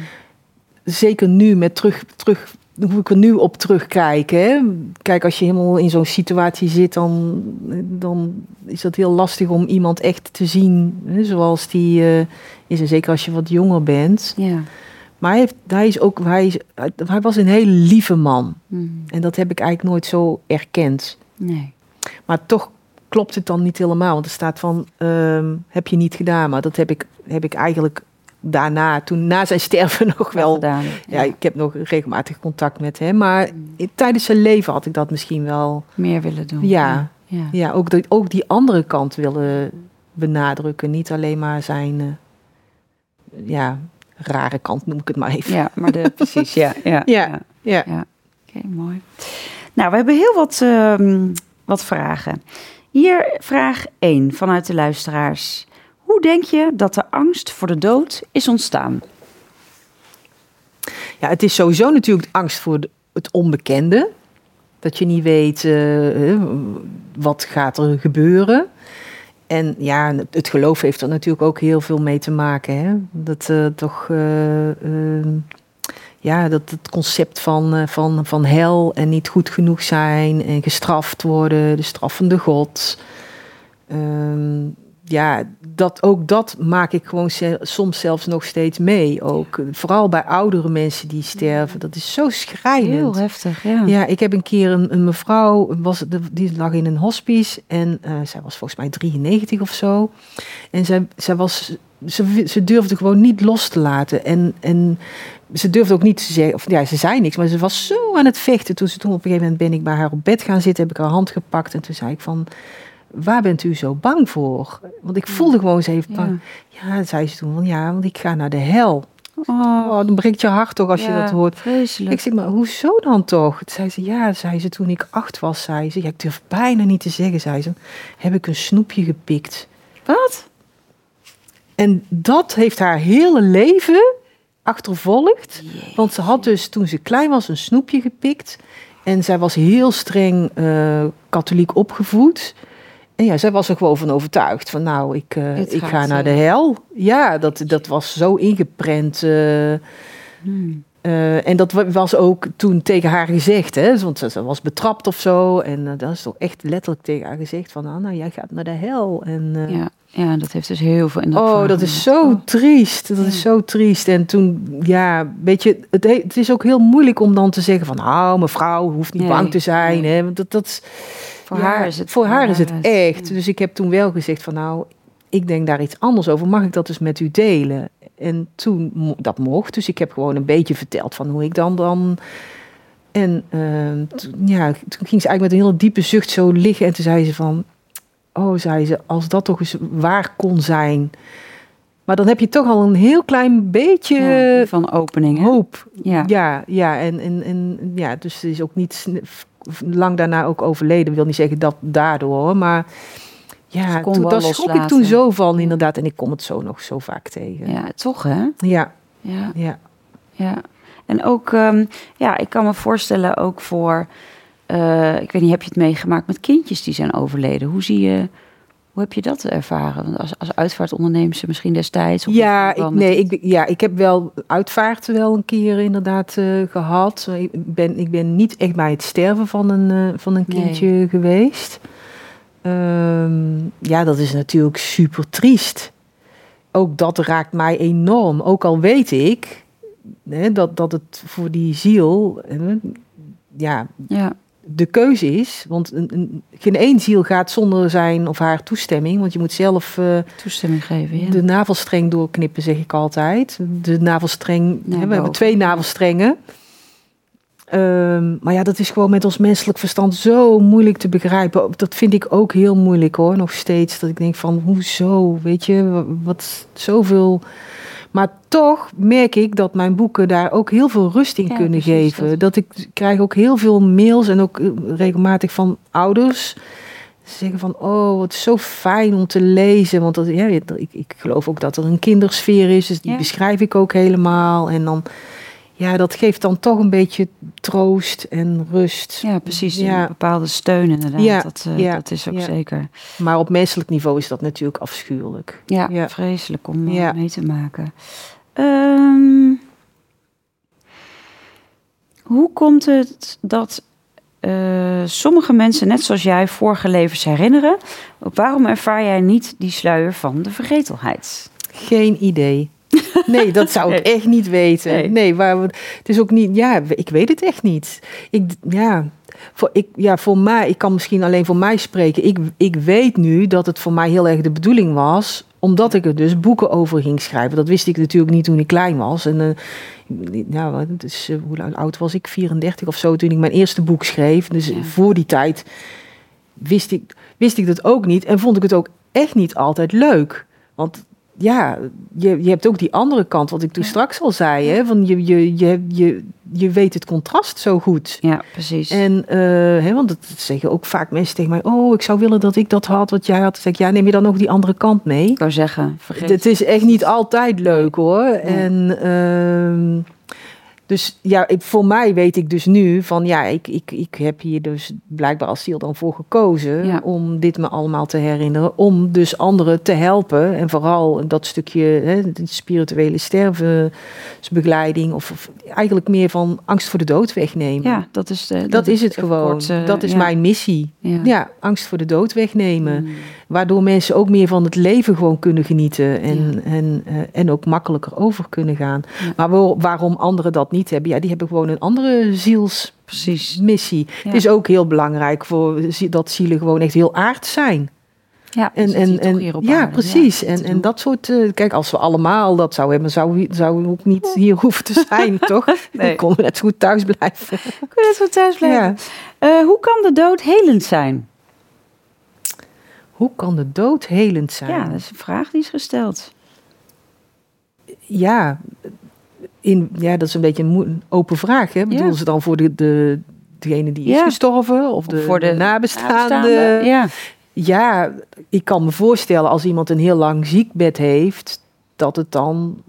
Zeker nu met terug, terug hoe ik er nu op terugkijk. Hè? Kijk, als je helemaal in zo'n situatie zit, dan, dan is dat heel lastig om iemand echt te zien hè, zoals die uh, is. En zeker als je wat jonger bent. Ja. Maar hij, heeft, hij, is ook, hij, is, hij was een hele lieve man. Hmm. En dat heb ik eigenlijk nooit zo erkend. Nee. Maar toch klopt het dan niet helemaal. Want er staat van, um, heb je niet gedaan. Maar dat heb ik, heb ik eigenlijk daarna, toen na zijn sterven nog wel. Gedaan, ja. ik heb nog regelmatig contact met hem. Maar mm. tijdens zijn leven had ik dat misschien wel.
Meer willen doen.
Ja, ja. ja ook, de, ook die andere kant willen benadrukken. Niet alleen maar zijn. Uh, ja, rare kant noem ik het maar even.
Ja, maar de, precies, ja. Ja, ja. ja. ja. Oké, mooi. Nou, we hebben heel wat, uh, wat vragen. Hier vraag 1 vanuit de luisteraars. Hoe denk je dat de angst voor de dood is ontstaan?
Ja, het is sowieso natuurlijk angst voor het onbekende. Dat je niet weet uh, wat gaat er gebeuren. En ja, het geloof heeft er natuurlijk ook heel veel mee te maken. Hè? Dat uh, toch, uh, ja, dat het concept van, van, van hel en niet goed genoeg zijn en gestraft worden, de straffende God. Ehm, ja, dat, ook dat maak ik gewoon soms zelfs nog steeds mee. Ook vooral bij oudere mensen die sterven. Dat is zo schrijnend.
Heel heftig, ja.
Ja, ik heb een keer een, een mevrouw, was, die lag in een hospice. En uh, zij was volgens mij 93 of zo. En zij, zij was ze, ze durfde gewoon niet los te laten. En, en ze durfde ook niet te zeggen, of ja, ze zei niks, maar ze was zo aan het vechten. Toen, ze, toen op een gegeven moment ben ik bij haar op bed gaan zitten, heb ik haar hand gepakt en toen zei ik van, waar bent u zo bang voor? Want ik voelde gewoon, ze heeft bang. Ja, ja zei ze toen, van, ja, want ik ga naar de hel. Oh, oh dan breekt je hart toch als je dat hoort.
Vreselijk.
Ik zeg, maar hoezo dan toch? Zei ze, ja, zei ze, toen ik acht was, zei ze, ja, ik durf bijna niet te zeggen, zei ze, heb ik een snoepje gepikt.
Wat?
En dat heeft haar hele leven achtervolgd. Want ze had dus toen ze klein was een snoepje gepikt. En zij was heel streng uh, katholiek opgevoed. Ja, zij was er gewoon van overtuigd. Van nou, ik, uh, ik ga naar de hel. Ja, dat, dat was zo ingeprent. Uh, hmm. en dat was ook toen tegen haar gezegd. Hè? Want ze, was betrapt of zo. En dat is toch echt letterlijk tegen haar gezegd. Van nou, jij gaat naar de hel. En,
ja. Ja, dat heeft dus heel veel
dat Oh, dat is zo oh. triest. Dat is zo triest. En toen, ja, weet je, het, het, is ook heel moeilijk om dan te zeggen van, nou, mevrouw hoeft niet bang te zijn. Hè? Want dat, dat,
voor haar is het.
Voor haar is het echt. Dus ik heb toen wel gezegd van, nou, ik denk daar iets anders over. Mag ik dat dus met u delen? En toen, dat mocht. Dus ik heb gewoon een beetje verteld van hoe ik dan dan... En uh, toen, ja, toen ging ze eigenlijk met een hele diepe zucht zo liggen. En toen zei ze van, oh, zei ze, als dat toch eens waar kon zijn. Maar dan heb je toch al een heel klein beetje
van opening.
Hoop. Ja, ja, ja. En, en, en ja, dus ze is ook niet lang daarna ook overleden. Ik wil niet zeggen dat daardoor, maar ja, toen, daar schrok ik toen zo van inderdaad. En ik kom het zo nog zo vaak tegen.
Ja, toch hè?
Ja.
Ja. Ja. ja. En ook, um, ja, ik kan me voorstellen ook voor uh, ik weet niet, heb je het meegemaakt met kindjes die zijn overleden? Hoe zie je, hoe heb je dat ervaren? Want als, als uitvaartondernemer misschien destijds?
ja, ik, nee, ik, ja, ik heb wel uitvaart wel een keer inderdaad uh, gehad. Ik ben, ik ben niet echt bij het sterven van een, uh, van een kindje nee. geweest. Um, ja, dat is natuurlijk super triest. Ook dat raakt mij enorm. Ook al weet ik hè, dat, dat het voor die ziel... ja, ja de keuze is. Want een, een, geen één ziel gaat zonder zijn of haar toestemming. Want je moet zelf uh,
toestemming geven. Ja.
De navelstreng doorknippen, zeg ik altijd. De navelstreng. hè, we hebben twee navelstrengen. Um, maar ja, dat is gewoon met ons menselijk verstand zo moeilijk te begrijpen. Dat vind ik ook heel moeilijk hoor, nog steeds. Dat ik denk van, hoezo, weet je, wat zoveel maar toch merk ik dat mijn boeken daar ook heel veel rust in kunnen geven. Dat... ik krijg ook heel veel mails en ook eh, regelmatig van ouders. Ze zeggen van, oh, het is zo fijn om te lezen. Want dat, ja, ik, ik geloof ook dat er een kindersfeer is. Dus die beschrijf ik ook helemaal. En dan ja, dat geeft dan toch een beetje troost en rust.
Ja, precies. Ja. Een bepaalde steun inderdaad. Ja, dat, uh, ja, dat is ook zeker.
Maar op menselijk niveau is dat natuurlijk afschuwelijk.
Ja, vreselijk om uh, mee te maken. Um, hoe komt het dat uh, sommige mensen, net zoals jij, vorige levens herinneren? Waarom ervaar jij niet die sluier van de vergetelheid?
Geen idee. Nee, dat zou ik echt niet weten. Nee, nee waar, het is ook niet. Ja, ik weet het echt niet. Ik, ja, voor, ik, ja, voor mij, ik kan misschien alleen voor mij spreken. Ik, ik weet nu dat het voor mij heel erg de bedoeling was, omdat ik er dus boeken over ging schrijven. Dat wist ik natuurlijk niet toen ik klein was. En uh, nou, dus, uh, hoe oud was ik? 34 of zo toen ik mijn eerste boek schreef. Dus voor die tijd wist ik, wist ik dat ook niet en vond ik het ook echt niet altijd leuk. Want ja, je, je hebt ook die andere kant, wat ik toen straks al zei. Hè, van je, je, je, je, je weet het contrast zo goed.
Ja, precies.
En, uh, hè, want dat zeggen ook vaak mensen tegen mij... oh, ik zou willen dat ik dat had wat jij had. Dan zeg ik, ja, neem je dan ook die andere kant mee?
Ik zou zeggen, vergeet.
Het is echt niet altijd leuk, hoor. En... Uh, dus ja, ik, voor mij weet ik dus nu van ja, ik, ik, ik heb hier dus blijkbaar als ziel dan voor gekozen om dit me allemaal te herinneren. Om dus anderen te helpen en vooral dat stukje hè, de spirituele stervensbegeleiding of, of, eigenlijk meer van angst voor de dood wegnemen.
Ja, dat is, de,
dat, is het gewoon. Eh, dat is mijn missie. Ja. angst voor de dood wegnemen. Mm. Waardoor mensen ook meer van het leven gewoon kunnen genieten en, en, uh, en ook makkelijker over kunnen gaan. Maar waarom anderen dat niet hebben, ja, die hebben gewoon een andere zielsmissie. Het is ook heel belangrijk voor dat zielen gewoon echt heel aard zijn.
Ja, en, en, en,
ja precies. en, en dat soort. Uh, kijk, als we allemaal dat zouden hebben, zouden we, zou ook niet hier hoeven te zijn, toch? Nee. Dan konden we net zo goed thuis blijven.
Kunnen net zo goed thuis blijven. Ja. Uh, hoe kan de dood helend zijn?
Hoe kan de dood helend zijn?
Ja, dat is een vraag die is gesteld.
Ja, in, ja dat is een beetje een open vraag. Hè? Bedoelen ze dan voor de, de, degene die is gestorven of, de, voor de nabestaanden? Ja. ja, ik kan me voorstellen als iemand een heel lang ziekbed heeft, dat het dan.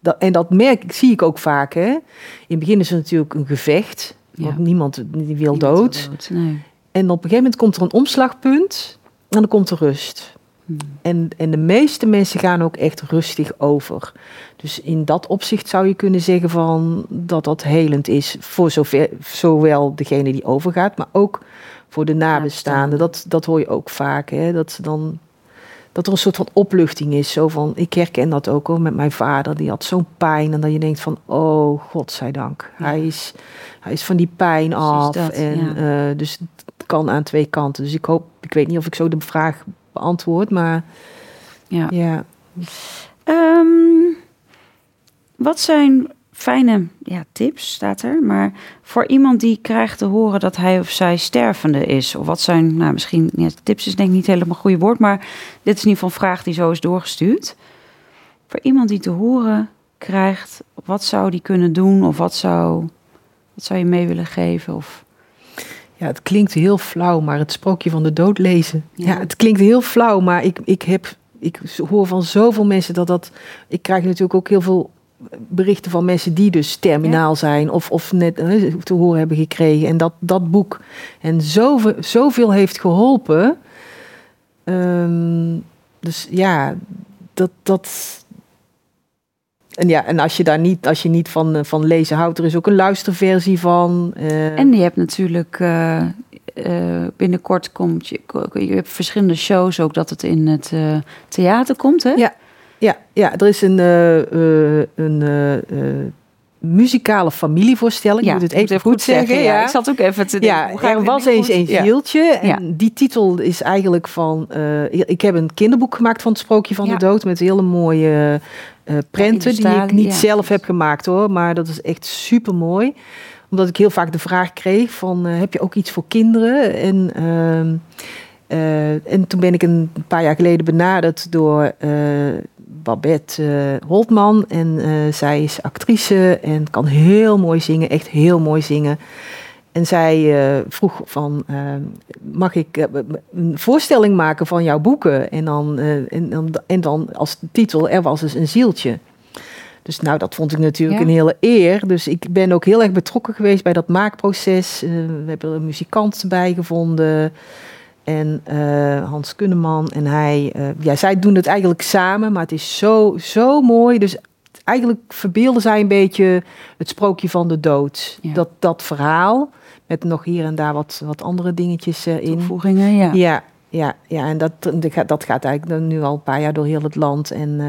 Dat, en dat merk zie ik ook vaak. Hè? In het begin is het natuurlijk een gevecht. Want niemand die wil dood. dood nee. En op een gegeven moment komt er een omslagpunt en dan komt er rust. Hmm. En, en de meeste mensen gaan ook echt rustig over. Dus in dat opzicht zou je kunnen zeggen van dat dat helend is voor zover, zowel degene die overgaat, maar ook voor de nabestaanden. Dat, dat hoor je ook vaak. Hè? Dat, ze dan, dat er een soort van opluchting is. Zo van, ik herken dat ook hoor, met mijn vader. Die had zo'n pijn. En dat je denkt van, oh, godzijdank. Ja. Hij, is, hij is van die pijn af. en, uh, dus kan aan twee kanten. Dus ik hoop, ik weet niet of ik zo de vraag beantwoord, maar ja. ja.
Um, wat zijn fijne ja, tips, staat er, maar voor iemand die krijgt te horen dat hij of zij stervende is? Of wat zijn, nou misschien, ja, tips is denk ik niet helemaal een goede woord, maar dit is in ieder geval een vraag die zo is doorgestuurd. Voor iemand die te horen krijgt, wat zou die kunnen doen of wat zou, wat zou je mee willen geven? Of...
Ja, het klinkt heel flauw, maar het sprookje van de dood lezen. Ja, het klinkt heel flauw, maar ik, ik heb ik hoor van zoveel mensen dat dat. Ik krijg natuurlijk ook heel veel berichten van mensen die dus terminaal zijn of, of net uh, te horen hebben gekregen. En dat dat boek en zoveel, zoveel heeft geholpen. Um, dus ja, dat. dat en ja, en als je daar niet, als je niet van, eh, van lezen houdt, er is ook een luisterversie van.
Uh, en je hebt natuurlijk uh, binnenkort komt je, je hebt verschillende shows ook dat het in het theater komt, hè?
Ja, ja, ja er is een, een muzikale familievoorstelling. Ja, ik moet het even, goed zeggen.
ja. Ik zat ook even te
denken. Ja, er was eens een zieltje. En die titel is eigenlijk van... ik heb een kinderboek gemaakt van het Sprookje van de Dood... met hele mooie prenten die ik niet zelf heb gemaakt hoor. Maar dat is echt super mooi. Omdat ik heel vaak de vraag kreeg van... heb je ook iets voor kinderen? En... Ehm, en toen ben ik een paar jaar geleden benaderd door Babette uh, Holtman. En uh, zij is actrice en kan heel mooi zingen, echt heel mooi zingen. En zij uh, vroeg van, mag ik een voorstelling maken van jouw boeken? En dan, en, dan, en dan als titel, er was dus een zieltje. Dus nou, dat vond ik natuurlijk een hele eer. Dus ik ben ook heel erg betrokken geweest bij dat maakproces. we hebben er een muzikant bij gevonden en uh, Hans Kunneman en hij. Uh, ja, zij doen het eigenlijk samen, maar het is zo, zo mooi. Dus eigenlijk verbeelden zij een beetje het sprookje van de dood. Dat, dat verhaal, met nog hier en daar wat, wat andere dingetjes uh, in.
Toevoegingen, ja.
Ja, ja, ja en dat, dat gaat eigenlijk nu al een paar jaar door heel het land. En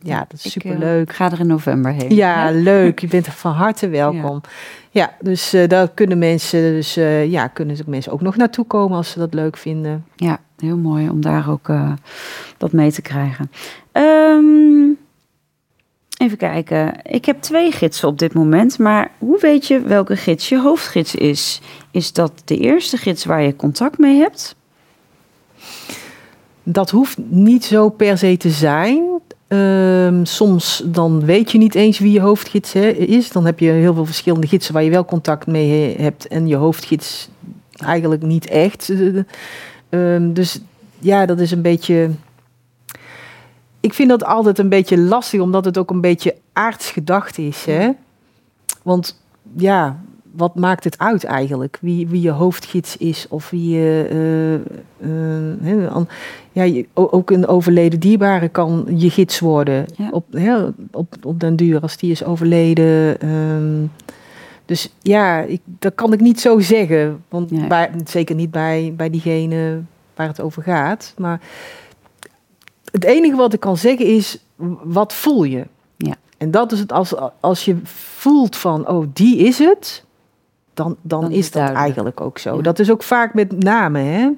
ja, dat is superleuk.
Ik ga er in november heen.
Ja, leuk. Je bent van harte welkom. Ja, dus uh, daar kunnen mensen, dus, ja, kunnen mensen ook nog naartoe komen als ze dat leuk vinden.
Ja, heel mooi om daar ook dat mee te krijgen. Um, even kijken. Ik heb twee gidsen op dit moment, maar hoe weet je welke gids je hoofdgids is? Is dat de eerste gids waar je contact mee hebt?
Dat hoeft niet zo per se te zijn. Um, soms dan weet je niet eens wie je hoofdgids is. Dan heb je heel veel verschillende gidsen waar je wel contact mee hebt en je hoofdgids eigenlijk niet echt. Um, dus ja, dat is een beetje. Ik vind dat altijd een beetje lastig, omdat het ook een beetje aards gedacht is. Hè? Want ja, wat maakt het uit eigenlijk? Wie, wie je hoofdgids is of wie je. Uh, uh, ja, ook een overleden dierbare kan je gids worden. Op, op, op den duur, als die is overleden. Um, dus ja, ik, dat kan ik niet zo zeggen. Want bij, zeker niet bij, bij diegene waar het over gaat. Maar het enige wat ik kan zeggen is: wat voel je? Ja. En dat is het als, als je voelt van, oh, die is het dan, dan, is dat eigenlijk ook zo. Dat is ook vaak met namen. Hè?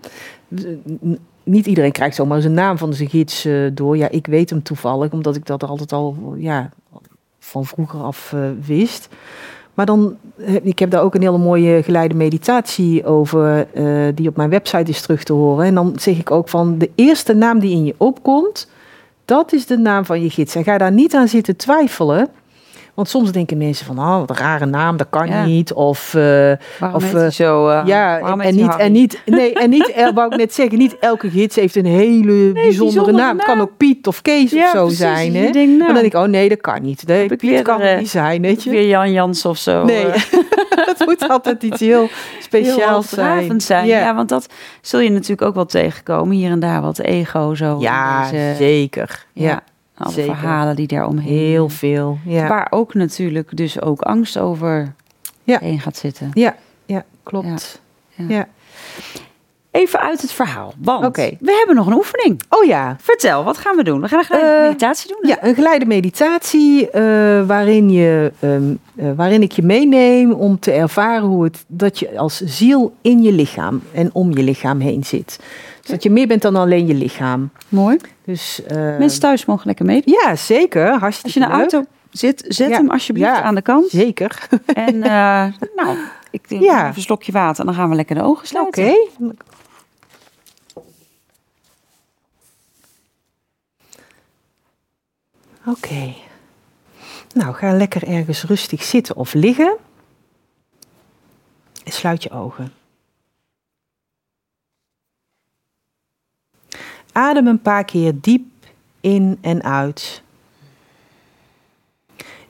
niet iedereen krijgt zomaar zijn naam van zijn gids uh, door. Ja, ik weet hem toevallig, omdat ik dat altijd al ja, van vroeger af uh, wist. Maar dan, ik heb daar ook een hele mooie geleide meditatie over, uh, die op mijn website is terug te horen. En dan zeg ik ook van de eerste naam die in je opkomt, dat is de naam van je gids. En ga daar niet aan zitten twijfelen. Want soms denken mensen van, oh, wat een rare naam, dat kan niet. Of, uh,
waarom
of
uh, zo. Uh,
ja, en, en niet, en niet, nee, en niet, wou ik net zeggen, niet elke gids heeft een hele nee, bijzondere, bijzondere naam. Het kan ook Piet of Kees ja, of zo precies, zijn. Hè? Denk, nou, maar dan denk ik, oh nee, dat kan niet. Nee, Piet weer, kan het niet zijn, weet je.
Weer Jan Jans of zo.
Nee, dat moet altijd iets heel speciaals
zijn. zijn. Ja. ja. want dat zul je natuurlijk ook wel tegenkomen. Hier en daar wat ego zo.
Ja, deze, zeker. ja.
Alle Zeker. verhalen die daar omheen.
Heel veel, ja.
Waar ook natuurlijk dus ook angst over ja. heen gaat zitten.
Ja, ja klopt. Ja. ja.
Even uit het verhaal, want we hebben nog een oefening.
Oh ja.
Vertel, wat gaan we doen? We gaan een geleide uh, meditatie doen.
Hè? Ja, een geleide meditatie uh, waarin, je, um, uh, waarin ik je meeneem om te ervaren hoe het, dat je als ziel in je lichaam en om je lichaam heen zit. Dus dat je meer bent dan alleen je lichaam.
Mooi.
Dus,
uh, Mensen thuis mogen lekker mee.
Ja, zeker. Hartstikke
Als je in de auto zit, zet hem alsjeblieft aan de kant.
Zeker.
En uh, nou, ik denk ja. even een slokje water en dan gaan we lekker de ogen sluiten.
Oké. Okay. Oké. Okay. Nou, ga lekker ergens rustig zitten of liggen. En sluit je ogen. Adem een paar keer diep in en uit.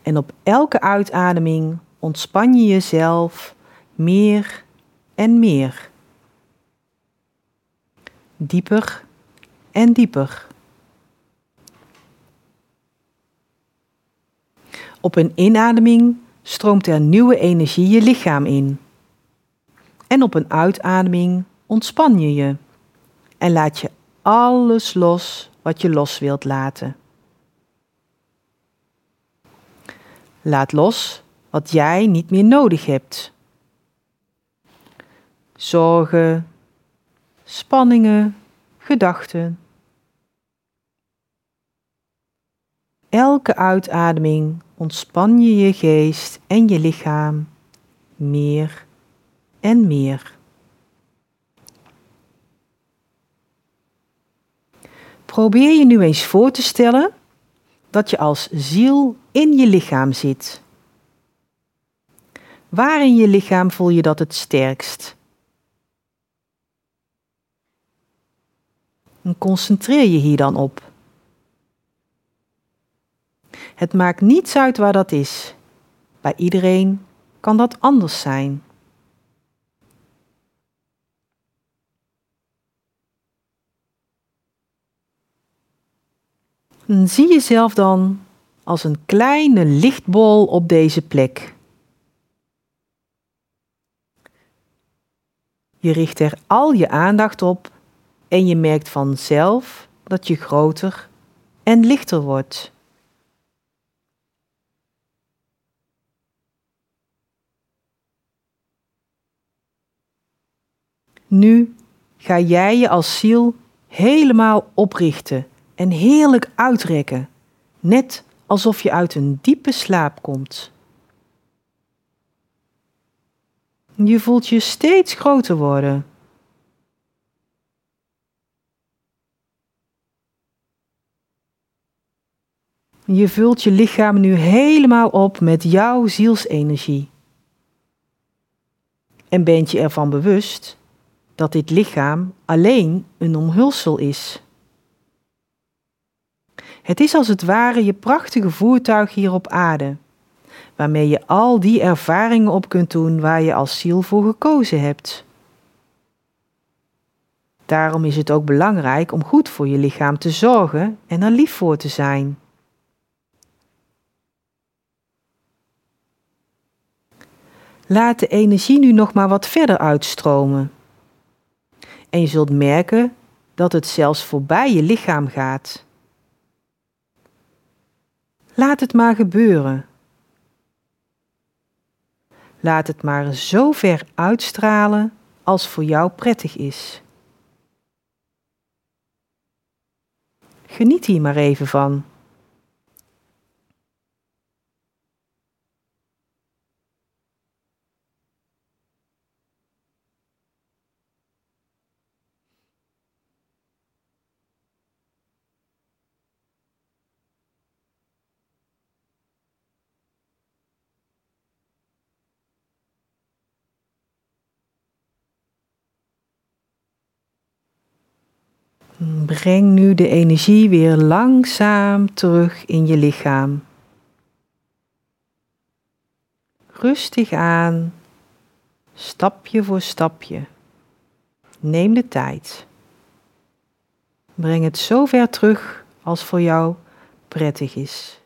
En op elke uitademing ontspan je jezelf meer en meer. Dieper en dieper. Op een inademing stroomt er nieuwe energie je lichaam in. En op een uitademing ontspan je je en laat je alles los wat je los wilt laten. Laat los wat jij niet meer nodig hebt. Zorgen, spanningen, gedachten. Elke uitademing ontspan je je geest en je lichaam meer en meer. Probeer je nu eens voor te stellen dat je als ziel in je lichaam zit. Waar in je lichaam voel je dat het sterkst? En concentreer je hier dan op. Het maakt niets uit waar dat is. Bij iedereen kan dat anders zijn. Zie jezelf dan als een kleine lichtbol op deze plek. Je richt er al je aandacht op en je merkt vanzelf dat je groter en lichter wordt. Nu ga jij je als ziel helemaal oprichten en heerlijk uitrekken, net alsof je uit een diepe slaap komt. Je voelt je steeds groter worden. Je vult je lichaam nu helemaal op met jouw zielsenergie. En bent je ervan bewust dat dit lichaam alleen een omhulsel is. Het is als het ware je prachtige voertuig hier op aarde, waarmee je al die ervaringen op kunt doen waar je als ziel voor gekozen hebt. Daarom is het ook belangrijk om goed voor je lichaam te zorgen en er lief voor te zijn. Laat de energie nu nog maar wat verder uitstromen. En je zult merken dat het zelfs voorbij je lichaam gaat. Laat het maar gebeuren. Laat het maar zo ver uitstralen als voor jou prettig is. Geniet hier maar even van. Breng nu de energie weer langzaam terug in je lichaam. Rustig aan, stapje voor stapje. Neem de tijd. Breng het zo ver terug als voor jou prettig is.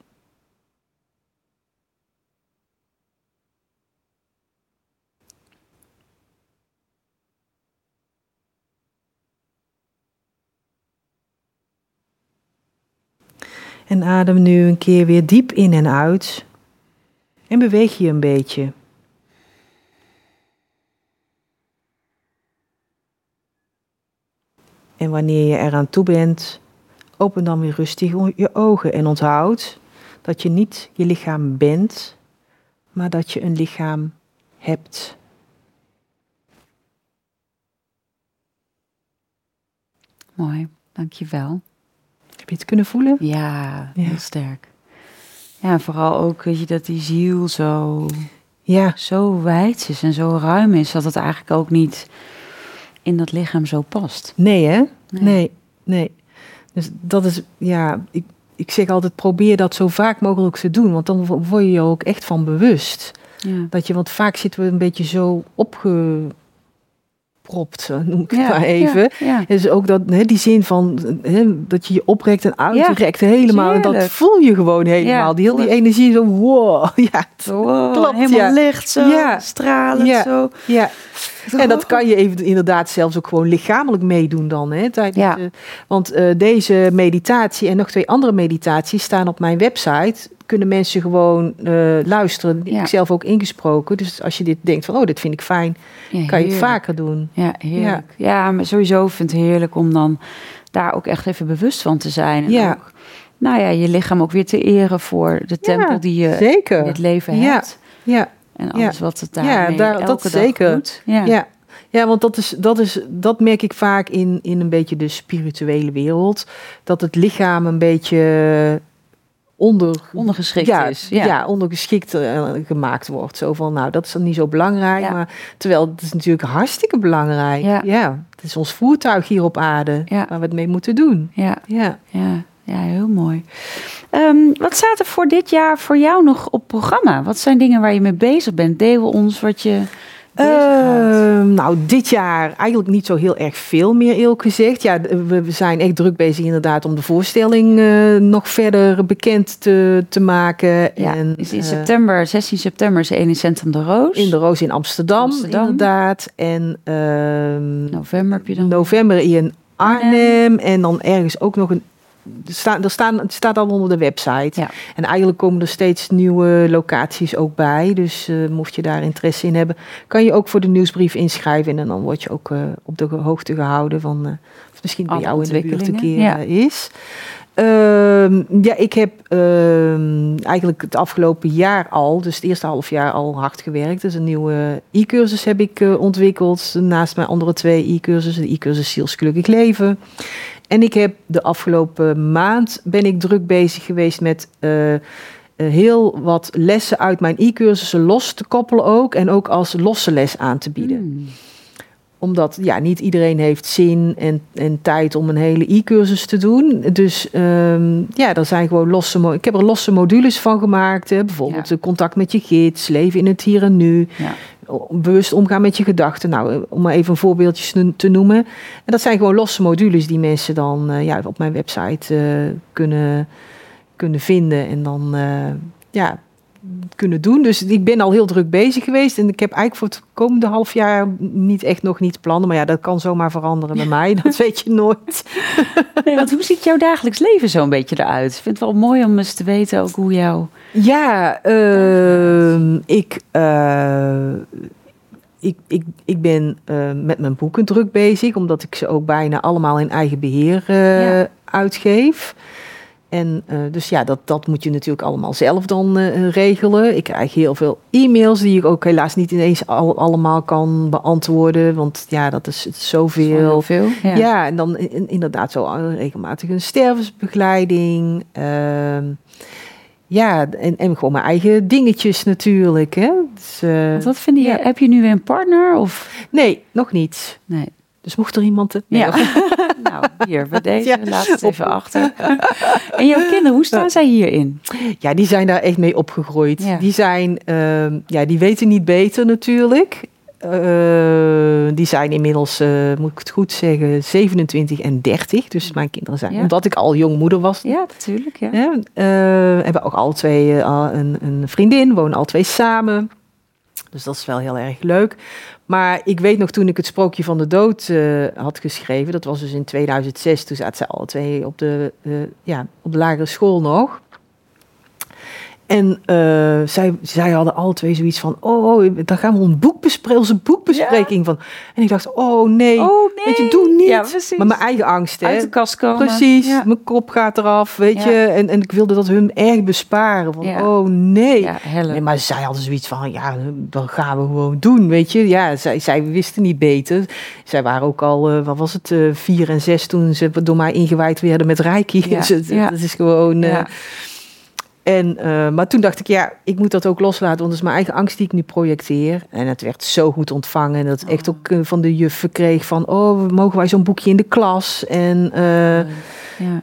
En adem nu een keer weer diep in en uit. En beweeg je een beetje. En wanneer je eraan toe bent, open dan weer rustig je ogen en onthoud dat je niet je lichaam bent, maar dat je een lichaam hebt.
Mooi, dankjewel.
Je het kunnen voelen?
Ja, heel sterk. Ja, vooral ook weet je, dat die ziel zo,
ja.
zo wijd is en zo ruim is, dat het eigenlijk ook niet in dat lichaam zo past.
Nee, hè? Nee, nee. Dus dat is, ja, ik, ik zeg altijd, probeer dat zo vaak mogelijk te doen, want dan word je je ook echt van bewust. Ja. Dat je, want vaak zitten we een beetje zo opge propt, noem ik ja, maar even. Ja, Dus ook dat, hè, die zin van hè, dat je je oprekt en uitrekt helemaal. En dat voel je gewoon helemaal. Die heel die energie zo, wow. Ja,
wow, klopt, helemaal licht zo, stralend zo.
Ja. En dat kan je even, inderdaad zelfs ook gewoon lichamelijk meedoen dan. Hè, tijdens, ja. want uh, deze meditatie en nog twee andere meditaties staan op mijn website kunnen mensen gewoon uh, luisteren. Ja. Ik zelf ook ingesproken. Dus als je dit denkt van, oh, dit vind ik fijn, kan je het vaker doen.
Ja, heerlijk. Ja. ja, maar sowieso vind ik het heerlijk om dan daar ook echt even bewust van te zijn. En ja. Ook, nou ja, je lichaam ook weer te eren voor de tempel die je zeker. in het leven hebt. Ja. En alles wat het daar ja, daar, dat zeker. doet.
Ja. ja. Ja, want dat, is, dat, is, dat merk ik vaak in, in een beetje de spirituele wereld. Dat het lichaam een beetje onder,
ondergeschikt
ja,
is.
Ja, ja ondergeschikt uh, gemaakt wordt. Zo van, nou, dat is dan niet zo belangrijk. Maar terwijl het is natuurlijk hartstikke belangrijk. Ja. ja. Het is ons voertuig hier op aarde waar we het mee moeten doen.
Ja, ja. ja. Ja heel mooi. Um, wat staat er voor dit jaar voor jou nog op programma? Wat zijn dingen waar je mee bezig bent? Deel ons wat je
uh, nou, dit jaar eigenlijk niet zo heel erg veel meer, eerlijk gezegd. Ja, we, zijn echt druk bezig inderdaad om de voorstelling uh, nog verder bekend te, te maken.
Ja, en, is in uh, september, 16 september is in Centrum de Roos.
In de Roos in Amsterdam, Amsterdam. inderdaad. En
ehm, november heb je dan?
November in Arnhem. En dan ergens ook nog een staan, er staan, het staat al onder de website. Ja. En eigenlijk komen er steeds nieuwe locaties ook bij. Dus uh, mocht je daar interesse in hebben, kan je ook voor de nieuwsbrief inschrijven. En dan word je ook uh, op de hoogte gehouden van uh, of misschien bij jou in de buurt een keer ja. is. Uh, ja, ik heb uh, eigenlijk het afgelopen jaar al, dus het eerste half jaar al hard gewerkt. Dus een nieuwe e-cursus heb ik ontwikkeld. Naast mijn andere twee e-cursussen, de e-cursus Ziels Gelukkig Leven. En ik heb de afgelopen maand ben ik druk bezig geweest met uh, heel wat lessen uit mijn e-cursussen los te koppelen ook. En ook als losse les aan te bieden. Hmm. Omdat ja, niet iedereen heeft zin en, en tijd om een hele e-cursus te doen. Dus um, ja, er zijn gewoon losse... Ik heb er losse modules van gemaakt. Hè. Bijvoorbeeld ja. contact met je gids, leven in het hier en nu. Ja bewust omgaan met je gedachten. Nou, eh, om maar even een voorbeeldje te noemen. En dat zijn gewoon losse modules die mensen dan uh, ja, op mijn website uh, kunnen, kunnen vinden en dan ja, kunnen doen. Dus ik ben al heel druk bezig geweest. En ik heb eigenlijk voor het komende half jaar niet echt nog niet plannen. Maar ja, dat kan zomaar veranderen bij mij. Dat weet je nooit.
Nee, want hoe ziet jouw dagelijks leven zo een beetje eruit? Ik vind het wel mooi om eens te weten ook hoe jouw...
Ja, uh, ik... Uh, ik, ik, ik ben met mijn boeken druk bezig, omdat ik ze ook bijna allemaal in eigen beheer uitgeef. En uh, dus ja, dat, dat moet je natuurlijk allemaal zelf dan uh, regelen. Ik krijg heel veel e-mails die ik ook helaas niet ineens al, allemaal kan beantwoorden. Want ja, dat is, zoveel.
veel,
ja. ja. en dan in, inderdaad zo regelmatig een stervensbegeleiding. Uh, ja, en, en gewoon mijn eigen dingetjes natuurlijk. Hè.
Dus, wat vind je? Ja. Heb je nu weer een partner? Of?
Nee, nog niet. Nee. Dus mocht er iemand... Het...
ja. nou, hier, bij deze, ja. laat het even achter. en jouw kinderen, hoe staan zij hierin?
Ja, die zijn daar echt mee opgegroeid. Die zijn, uh, ja, die weten niet beter natuurlijk. Uh, die zijn inmiddels, uh, moet ik het goed zeggen, 27 en 30. Dus mijn kinderen zijn, ja. omdat ik al jong moeder was.
Ja, natuurlijk. Ja.
ja uh, hebben ook alle twee een, een vriendin, wonen al twee samen. Dus dat is wel heel erg leuk. Maar ik weet nog toen ik het Sprookje van de Dood uh, had geschreven, dat was dus in 2006, toen zaten ze alle twee op de, uh, ja, op de lagere school nog. En uh, zij, zij hadden alle twee zoiets van, oh, oh dan gaan we een boek bespreken, onze boekbespreking van. En ik dacht, oh nee, oh, nee. weet je, doe niet. Ja, maar mijn eigen angst, hè.
Uit de kast komen.
Precies, ja. mijn kop gaat eraf, weet je. En, en ik wilde dat hun erg besparen. Van, oh nee. nee. Maar zij hadden zoiets van, ja, dan gaan we gewoon doen, weet je. Ja, zij, zij wisten niet beter. Zij waren ook al, uh, wat was het, uh, vier en zes toen ze door mij ingewijd werden met Reiki. Ja. Dus dat is gewoon... En, uh, maar toen dacht ik, ja, ik moet dat ook loslaten, want dat is mijn eigen angst die ik nu projecteer. En het werd zo goed ontvangen. En dat echt oh. ook uh, van de juffen kreeg van, oh, mogen wij zo'n boekje in de klas? En uh, ja.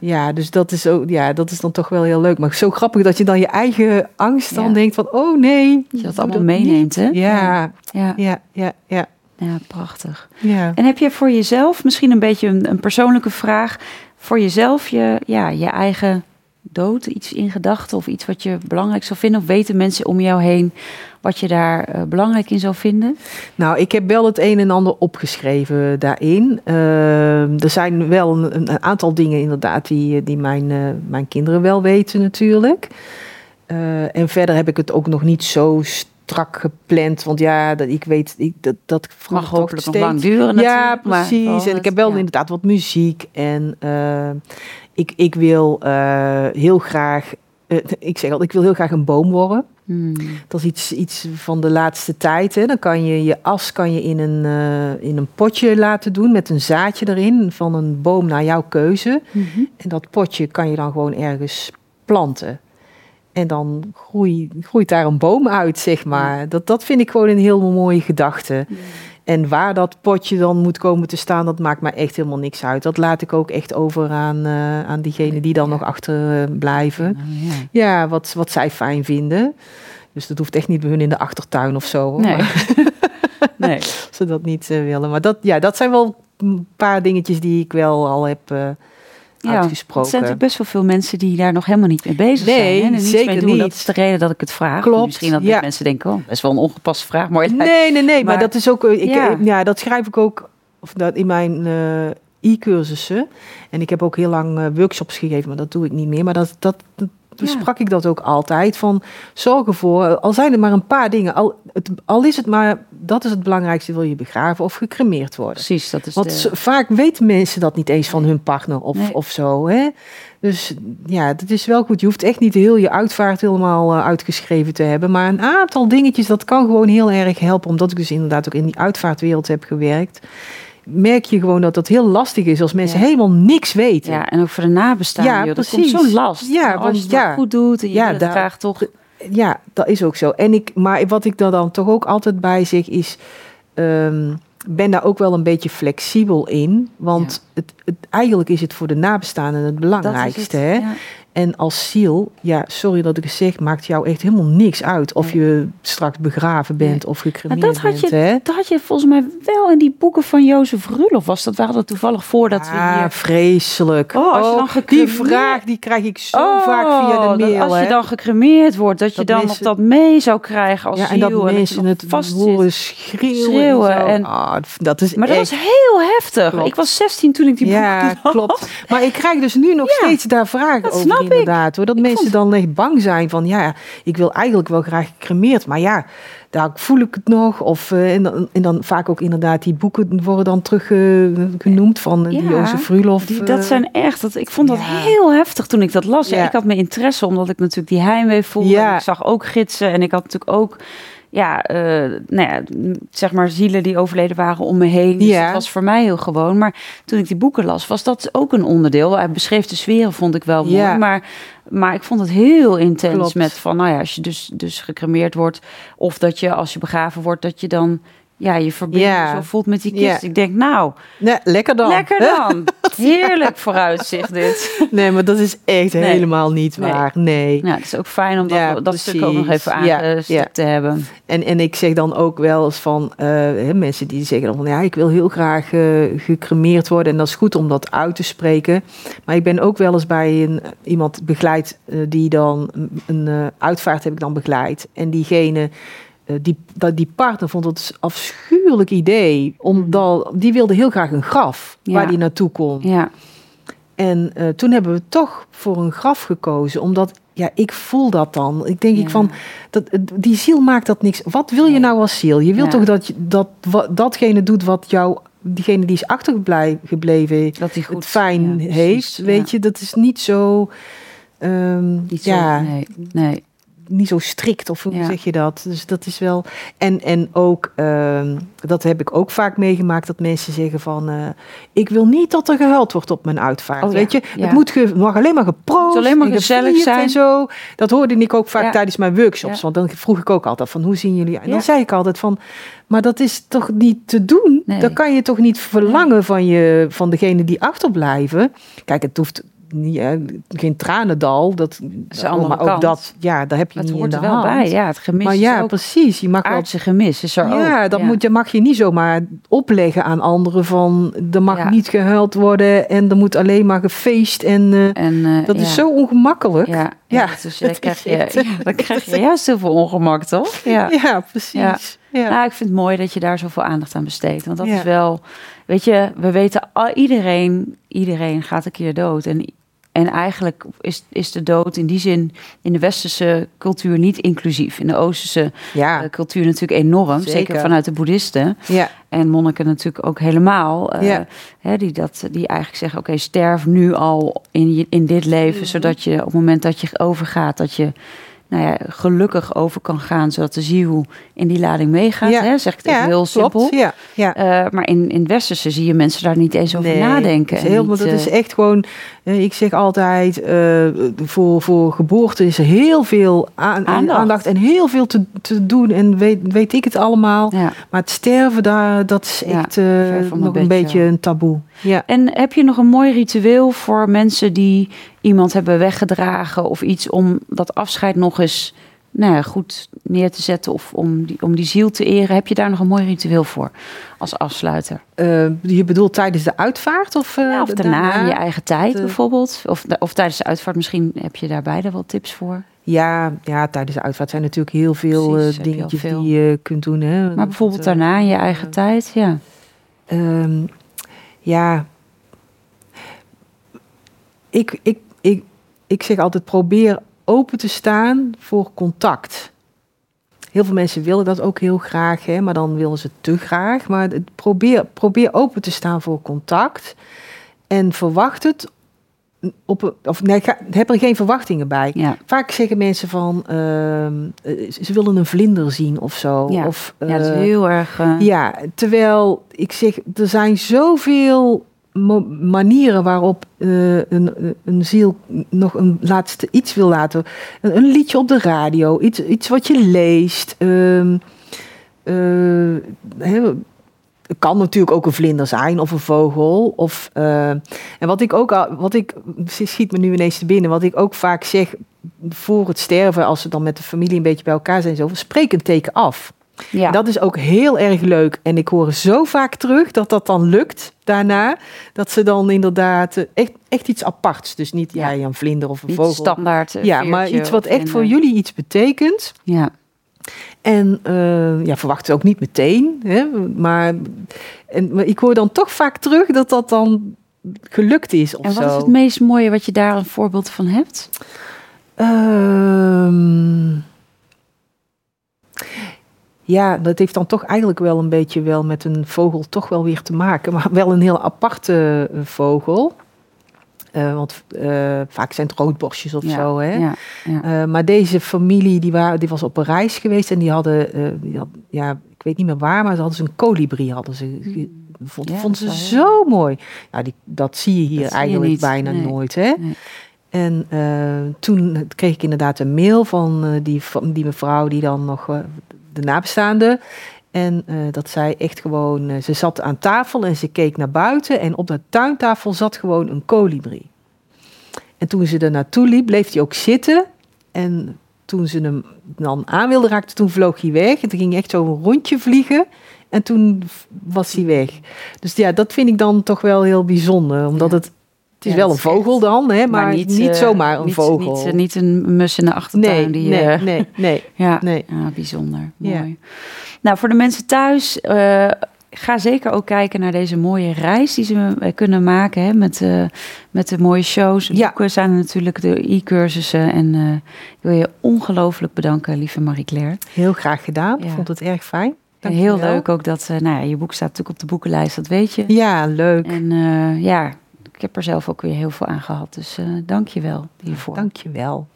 ja. dus dat is, ook, ja, dat is dan toch wel heel leuk. Maar zo grappig dat je dan je eigen angst dan denkt van, oh nee.
Je dat allemaal meeneemt, hè?
Ja, ja, ja, ja. ja.
Ja, prachtig. Ja. En heb je voor jezelf, misschien een beetje een, een persoonlijke vraag, voor jezelf je, ja, je eigen dood, iets in gedachten of iets wat je belangrijk zou vinden? Of weten mensen om jou heen wat je daar uh, belangrijk in zou vinden?
Nou, ik heb wel het een en ander opgeschreven daarin. Uh, er zijn wel een, een, aantal dingen inderdaad die, die mijn, uh, mijn kinderen wel weten natuurlijk. Eh, en verder heb ik het ook nog niet zo strak gepland. Want ja, dat, ik weet, ik, dat, dat
mag hopelijk nog lang duren.
Ja, precies. en ik heb wel inderdaad wat muziek. En ik, ik wil uh, heel graag, uh, ik zeg al, ik wil heel graag een boom worden. Hmm. Dat is iets, iets van de laatste tijd. Hè. Dan kan je je as kan je in, een, uh, in een potje laten doen met een zaadje erin van een boom naar jouw keuze. -hmm. En dat potje kan je dan gewoon ergens planten. En dan groeit, groeit daar een boom uit, zeg maar. Dat, dat vind ik gewoon een heel mooie gedachte. En waar dat potje dan moet komen te staan, dat maakt mij echt helemaal niks uit. Dat laat ik ook echt over aan, uh, aan diegenen die dan nog achter uh, blijven. ja, ja wat, wat zij fijn vinden. Dus dat hoeft echt niet bij hun in de achtertuin of zo.
Nee. nee.
Ze dat niet uh, willen. Maar dat, ja, dat zijn wel een paar dingetjes die ik wel al heb ja, uitgesproken.
Er zijn best wel veel mensen die daar nog helemaal niet mee bezig
nee,
zijn.
Nee, zeker niet.
Dat is de reden dat ik het vraag.
Klopt.
Misschien dat
ja.
mensen denken, oh, best wel een ongepaste vraag. Maar
nee, nee, nee. Maar, dat is ook... Ik, ja. ja. dat schrijf ik ook of dat in mijn uh, e-cursussen. En ik heb ook heel lang workshops gegeven, maar dat doe ik niet meer. Maar dat, dat, dat besprak ik dat ook altijd. Van zorg ervoor, al zijn er maar een paar dingen. Al, het, al is het maar, dat is het belangrijkste, wil je begraven of gecremeerd worden.
Precies, dat is
Want de... vaak weten mensen dat niet eens van hun partner of, nee. of zo. Hè? Dus ja, dat is wel goed. Je hoeft echt niet heel je uitvaart helemaal uh, uitgeschreven te hebben. Maar een aantal dingetjes, dat kan gewoon heel erg helpen. Omdat ik dus inderdaad ook in die uitvaartwereld heb gewerkt merk je gewoon dat dat heel lastig is als mensen ja. helemaal niks weten.
Ja, en ook voor de nabestaanden. Ja, joh, dat precies. komt zo'n last.
Ja,
want als je het goed doet en je ja, daar, graag toch...
Ja, dat is ook zo. En ik, maar wat ik er dan toch ook altijd bij zeg is... Um, ben daar ook wel een beetje flexibel in. Want ja. het, het, eigenlijk is het voor de nabestaanden het belangrijkste. Het, hè? Ja. En als ziel, ja, sorry dat ik het zeg, maakt jou echt helemaal niks uit of nee. je straks begraven bent nee. of gecremeerd
dat had
bent.
Je,
hè?
Dat had je volgens mij wel in die boeken van Jozef Rulof. Was dat waren dat toevallig voordat
ja,
we hier...
vreselijk.
Oh, als je dan
gecremeerd... Die vraag die krijg ik zo oh, vaak via de mail.
Dat als je dan gecremeerd wordt, dat, dat je dan mensen... nog dat mee zou krijgen als
ja,
ziel.
En dat mensen het
vast
horen schreeuwen.
schreeuwen
en,
en
oh, dat is
maar
echt...
dat was heel heftig. Klopt. Ik was 16 toen ik die boeken
Ja, klopt. Maar ik krijg dus nu nog ja, steeds daar vragen over inderdaad. Hoor, dat ik mensen dan echt bang zijn van ja, ik wil eigenlijk wel graag gecremeerd, maar ja, daar voel ik het nog. Of, uh, en, dan, en dan vaak ook inderdaad, die boeken worden dan terug genoemd van uh, ja, Jozef Frulof.
Die, dat zijn echt, dat, ik vond dat heel heftig toen ik dat las. Ja. ik had mijn interesse, omdat ik natuurlijk die heimwee voelde. Ik zag ook gidsen en ik had natuurlijk ook ja, uh, nou ja, zeg maar zielen die overleden waren om me heen. Dus ja. dat was voor mij heel gewoon. Maar toen ik die boeken las, was dat ook een onderdeel. Hij beschreef de sferen, vond ik wel mooi. Ja. Maar, maar ik vond het heel intens met van, nou ja, als je dus, dus gecremeerd wordt... of dat je als je begraven wordt, dat je dan ja, je verbinding ja. zo voelt met die kist. Ik denk, nou,
nee, lekker dan.
Lekker dan. Heerlijk vooruitzicht dit.
Nee, maar dat is echt helemaal niet waar. Nee.
Ja, het is ook fijn om dat, ja, dat stuk ook nog even aangestipt te hebben.
En, en ik zeg dan ook wel eens van uh, mensen die zeggen dan van ja, ik wil heel graag uh, gecremeerd worden. En dat is goed om dat uit te spreken. Maar ik ben ook wel eens bij een, iemand begeleid uh, die dan een uitvaart heb ik dan begeleid. En diegene uh, die, die partner vond het afschuwelijk idee. Omdat, hmm. die wilde heel graag een graf waar die naartoe kon.
Ja.
En uh, toen hebben we toch voor een graf gekozen. Omdat, ja, ik voel dat dan. Ik denk ik van, dat, die ziel maakt dat niks. Wat wil je nou als ziel? Je wilt toch dat, je, dat wat, datgene doet wat jou diegene die is achtergebleven, dat hij goed het fijn heeft, weet je, dat is niet zo. Um, niet ja,
nee, nee
niet zo strikt, of hoe zeg je dat? Dus dat is wel. En, en ook, uh, dat heb ik ook vaak meegemaakt, dat mensen zeggen van: uh, Ik wil niet dat er gehuild wordt op mijn uitvaart. Oh, weet je, het moet ge, mag alleen maar geproost,
het alleen maar gezellig zijn.
En zo. Dat hoorde ik ook vaak tijdens mijn workshops, want dan vroeg ik ook altijd van: Hoe zien jullie? En dan zei ik altijd van. Maar dat is toch niet te doen? Nee. Dat kan je toch niet verlangen van, je, van degene die achterblijven? Kijk, het hoeft geen tranendal. Dat,
is maar ook
dat, ja, daar heb je
het
niet
hoort
in de
er wel
hand.
bij. Ja, het gemis
maar ja, precies. Je mag
aardse gemis is er
ja,
ook.
dat Moet, je, mag je niet zomaar opleggen aan anderen van er mag niet gehuild worden en er moet alleen maar gefeest en, uh, en uh, dat is zo ongemakkelijk.
Ja, ja, dus dan krijg je, ja, dan krijg je juist heel veel ongemak, toch?
Ja, ja precies. Ja.
Nou, ik vind het mooi dat je daar zoveel aandacht aan besteedt. Want dat is wel, weet je, we weten, iedereen, iedereen gaat een keer dood. En en eigenlijk is, is de dood in die zin in de westerse cultuur niet inclusief. In de oosterse ja. uh, cultuur natuurlijk enorm. Zeker. vanuit de boeddhisten.
Ja.
En monniken natuurlijk ook helemaal. Uh, ja. hè, die, dat, die eigenlijk zeggen, oké, sterf nu al in, je, in dit leven. Mhm. Zodat je op het moment dat je overgaat, dat je nou ja, gelukkig over kan gaan, zodat de ziel in die lading meegaat. Ja. Hè? Zeg ik het ja, heel simpel.
Ja, ja.
Uh, maar in, in het westerse zie je mensen daar niet eens over nadenken.
Is heel, niet, dat is eh, echt gewoon, uh, ik zeg altijd, voor, voor geboorte is er heel veel aan, aandacht. aandacht. en heel veel te, te doen. En weet, weet ik het allemaal. Maar het sterven, daar, dat is echt nog een beetje een taboe. Ja.
En heb je nog een mooi ritueel voor mensen die iemand hebben weggedragen of iets om dat afscheid nog eens nou ja, goed neer te zetten of om die, om die ziel te eren? Heb je daar nog een mooi ritueel voor als afsluiter?
Uh, je bedoelt tijdens de uitvaart of, uh,
of daarna, je eigen tijd bijvoorbeeld? Of, of tijdens de uitvaart misschien heb je daar beide wel tips voor?
Ja, ja, tijdens de uitvaart zijn natuurlijk heel veel Precies, dingetjes die je kunt doen. Hè?
Maar bijvoorbeeld daarna in je eigen tijd, ja.
Um, ja, ik, ik, ik, ik zeg altijd: probeer open te staan voor contact. Heel veel mensen willen dat ook heel graag, hè, maar dan willen ze te graag. Maar probeer, probeer open te staan voor contact. En verwacht het op, of nee, heb er geen verwachtingen bij.
Ja.
Vaak zeggen mensen van uh, ze willen een vlinder zien of zo.
Ja,
of,
uh, ja dat is eh, heel erg. Uh...
Ja, terwijl ik zeg, er zijn zoveel manieren waarop een, een ziel nog een laatste iets wil laten. Een, een liedje op de radio, iets, iets wat je leest. Uh, het kan natuurlijk ook een vlinder zijn of een vogel. Of, uh, en wat ik ook, wat ik, schiet me nu ineens te binnen, wat ik ook vaak zeg voor het sterven, als ze dan met de familie een beetje bij elkaar zijn, zo, spreek een teken af. Ja. Dat is ook heel erg leuk. En ik hoor zo vaak terug dat dat dan lukt daarna. Dat ze dan inderdaad eh, echt, echt iets aparts. Dus niet ja. een vlinder of een vogel.
standaard.
Eh, ja, maar iets wat echt voor jullie iets betekent.
Ja.
En uh, ja, verwacht het ook niet meteen. Hè, maar, en, maar ik hoor dan toch vaak terug dat dat dan gelukt is. Of
en wat
zo.
is het meest mooie wat je daar een voorbeeld van hebt?
Um, ja, dat heeft dan toch eigenlijk wel een beetje wel met een vogel toch wel weer te maken. Maar wel een heel aparte uh, vogel. Uh, want uh, vaak zijn het roodborstjes of ja, zo. Hè? Ja, ja. maar deze familie die, waren, die was op een reis geweest en die hadden, die had, ja, ik weet niet meer waar, maar ze hadden ze een kolibrie. Hadden ze, hmm. vond, vond ze zo mooi. Nou, die, dat zie je hier eigenlijk bijna nooit. Hè? Nee. En toen kreeg ik inderdaad een mail van die, van die mevrouw die dan nog de nabestaande. En uh, dat zij echt gewoon, uh, ze zat aan tafel en ze keek naar buiten en op de tuintafel zat gewoon een kolibrie. En toen ze er naartoe liep, bleef hij ook zitten. En toen ze hem dan aan wilde raken, toen vloog hij weg. En toen ging hij echt zo een rondje vliegen. En toen was hij weg. Dus ja, dat vind ik dan toch wel heel bijzonder. Omdat het het is wel een vogel dan, hè, maar, niet, niet, zomaar een
niet,
vogel.
Niet, niet, een mus in de achtertuin.
Nee,
die,
nee, uh, nee, nee.
ja,
nee.
ja, bijzonder. Mooi. Nou, voor de mensen thuis, uh, ga zeker ook kijken naar deze mooie reis die ze kunnen maken hè, met, uh, met de mooie shows. Ja. Boeken zijn natuurlijk de e-cursussen. En ik wil je ongelooflijk bedanken, lieve Marie-Claire.
Heel graag gedaan. Ik vond het erg fijn.
Heel leuk ook dat, nou ja, je boek staat natuurlijk op de boekenlijst, dat weet je.
Ja, leuk.
En ja, ik heb er zelf ook weer heel veel aan gehad. Dus uh, dank je wel hiervoor.
Dank je wel.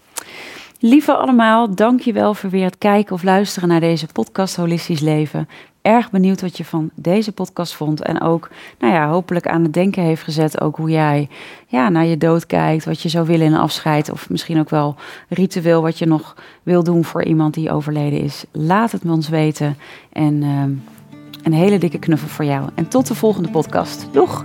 Lieve allemaal, dank je wel voor weer het kijken of luisteren naar deze podcast Holistisch Leven. Erg benieuwd wat je van deze podcast vond. En ook, nou ja, hopelijk aan het denken heeft gezet. Ook hoe jij ja, naar je dood kijkt. Wat je zou willen in een afscheid. Of misschien ook wel ritueel wat je nog wil doen voor iemand die overleden is. Laat het me ons weten. En uh, een hele dikke knuffel voor jou. En tot de volgende podcast. Doeg!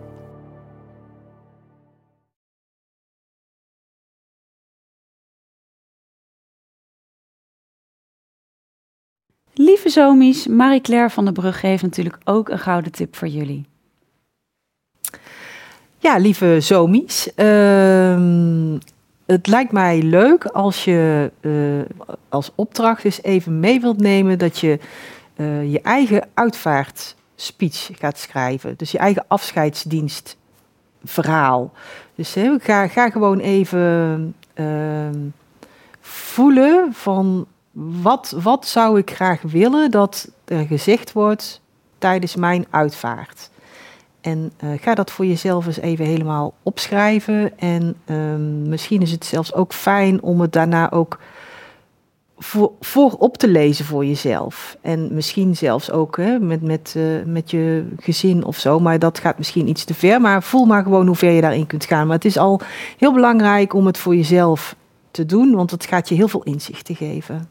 Zomies, Marie-Claire van der Brug heeft natuurlijk ook een gouden tip voor jullie.
Ja, lieve zomies. Uh, het lijkt mij leuk als je uh, als opdracht eens even mee wilt nemen dat je uh, je eigen uitvaartspeech gaat schrijven. Dus je eigen afscheidsdienstverhaal. Dus hè, ga, ga gewoon even ehm, voelen van wat, wat zou ik graag willen dat er gezegd wordt tijdens mijn uitvaart. En uh, ga dat voor jezelf eens even helemaal opschrijven. En um, misschien is het zelfs ook fijn om het daarna ook voor, op te lezen voor jezelf. En misschien zelfs ook hè, met, met, uh, met je gezin of zo. Maar dat gaat misschien iets te ver. Maar voel maar gewoon hoe ver je daarin kunt gaan. Maar het is al heel belangrijk om het voor jezelf te doen, want het gaat je heel veel inzichten geven.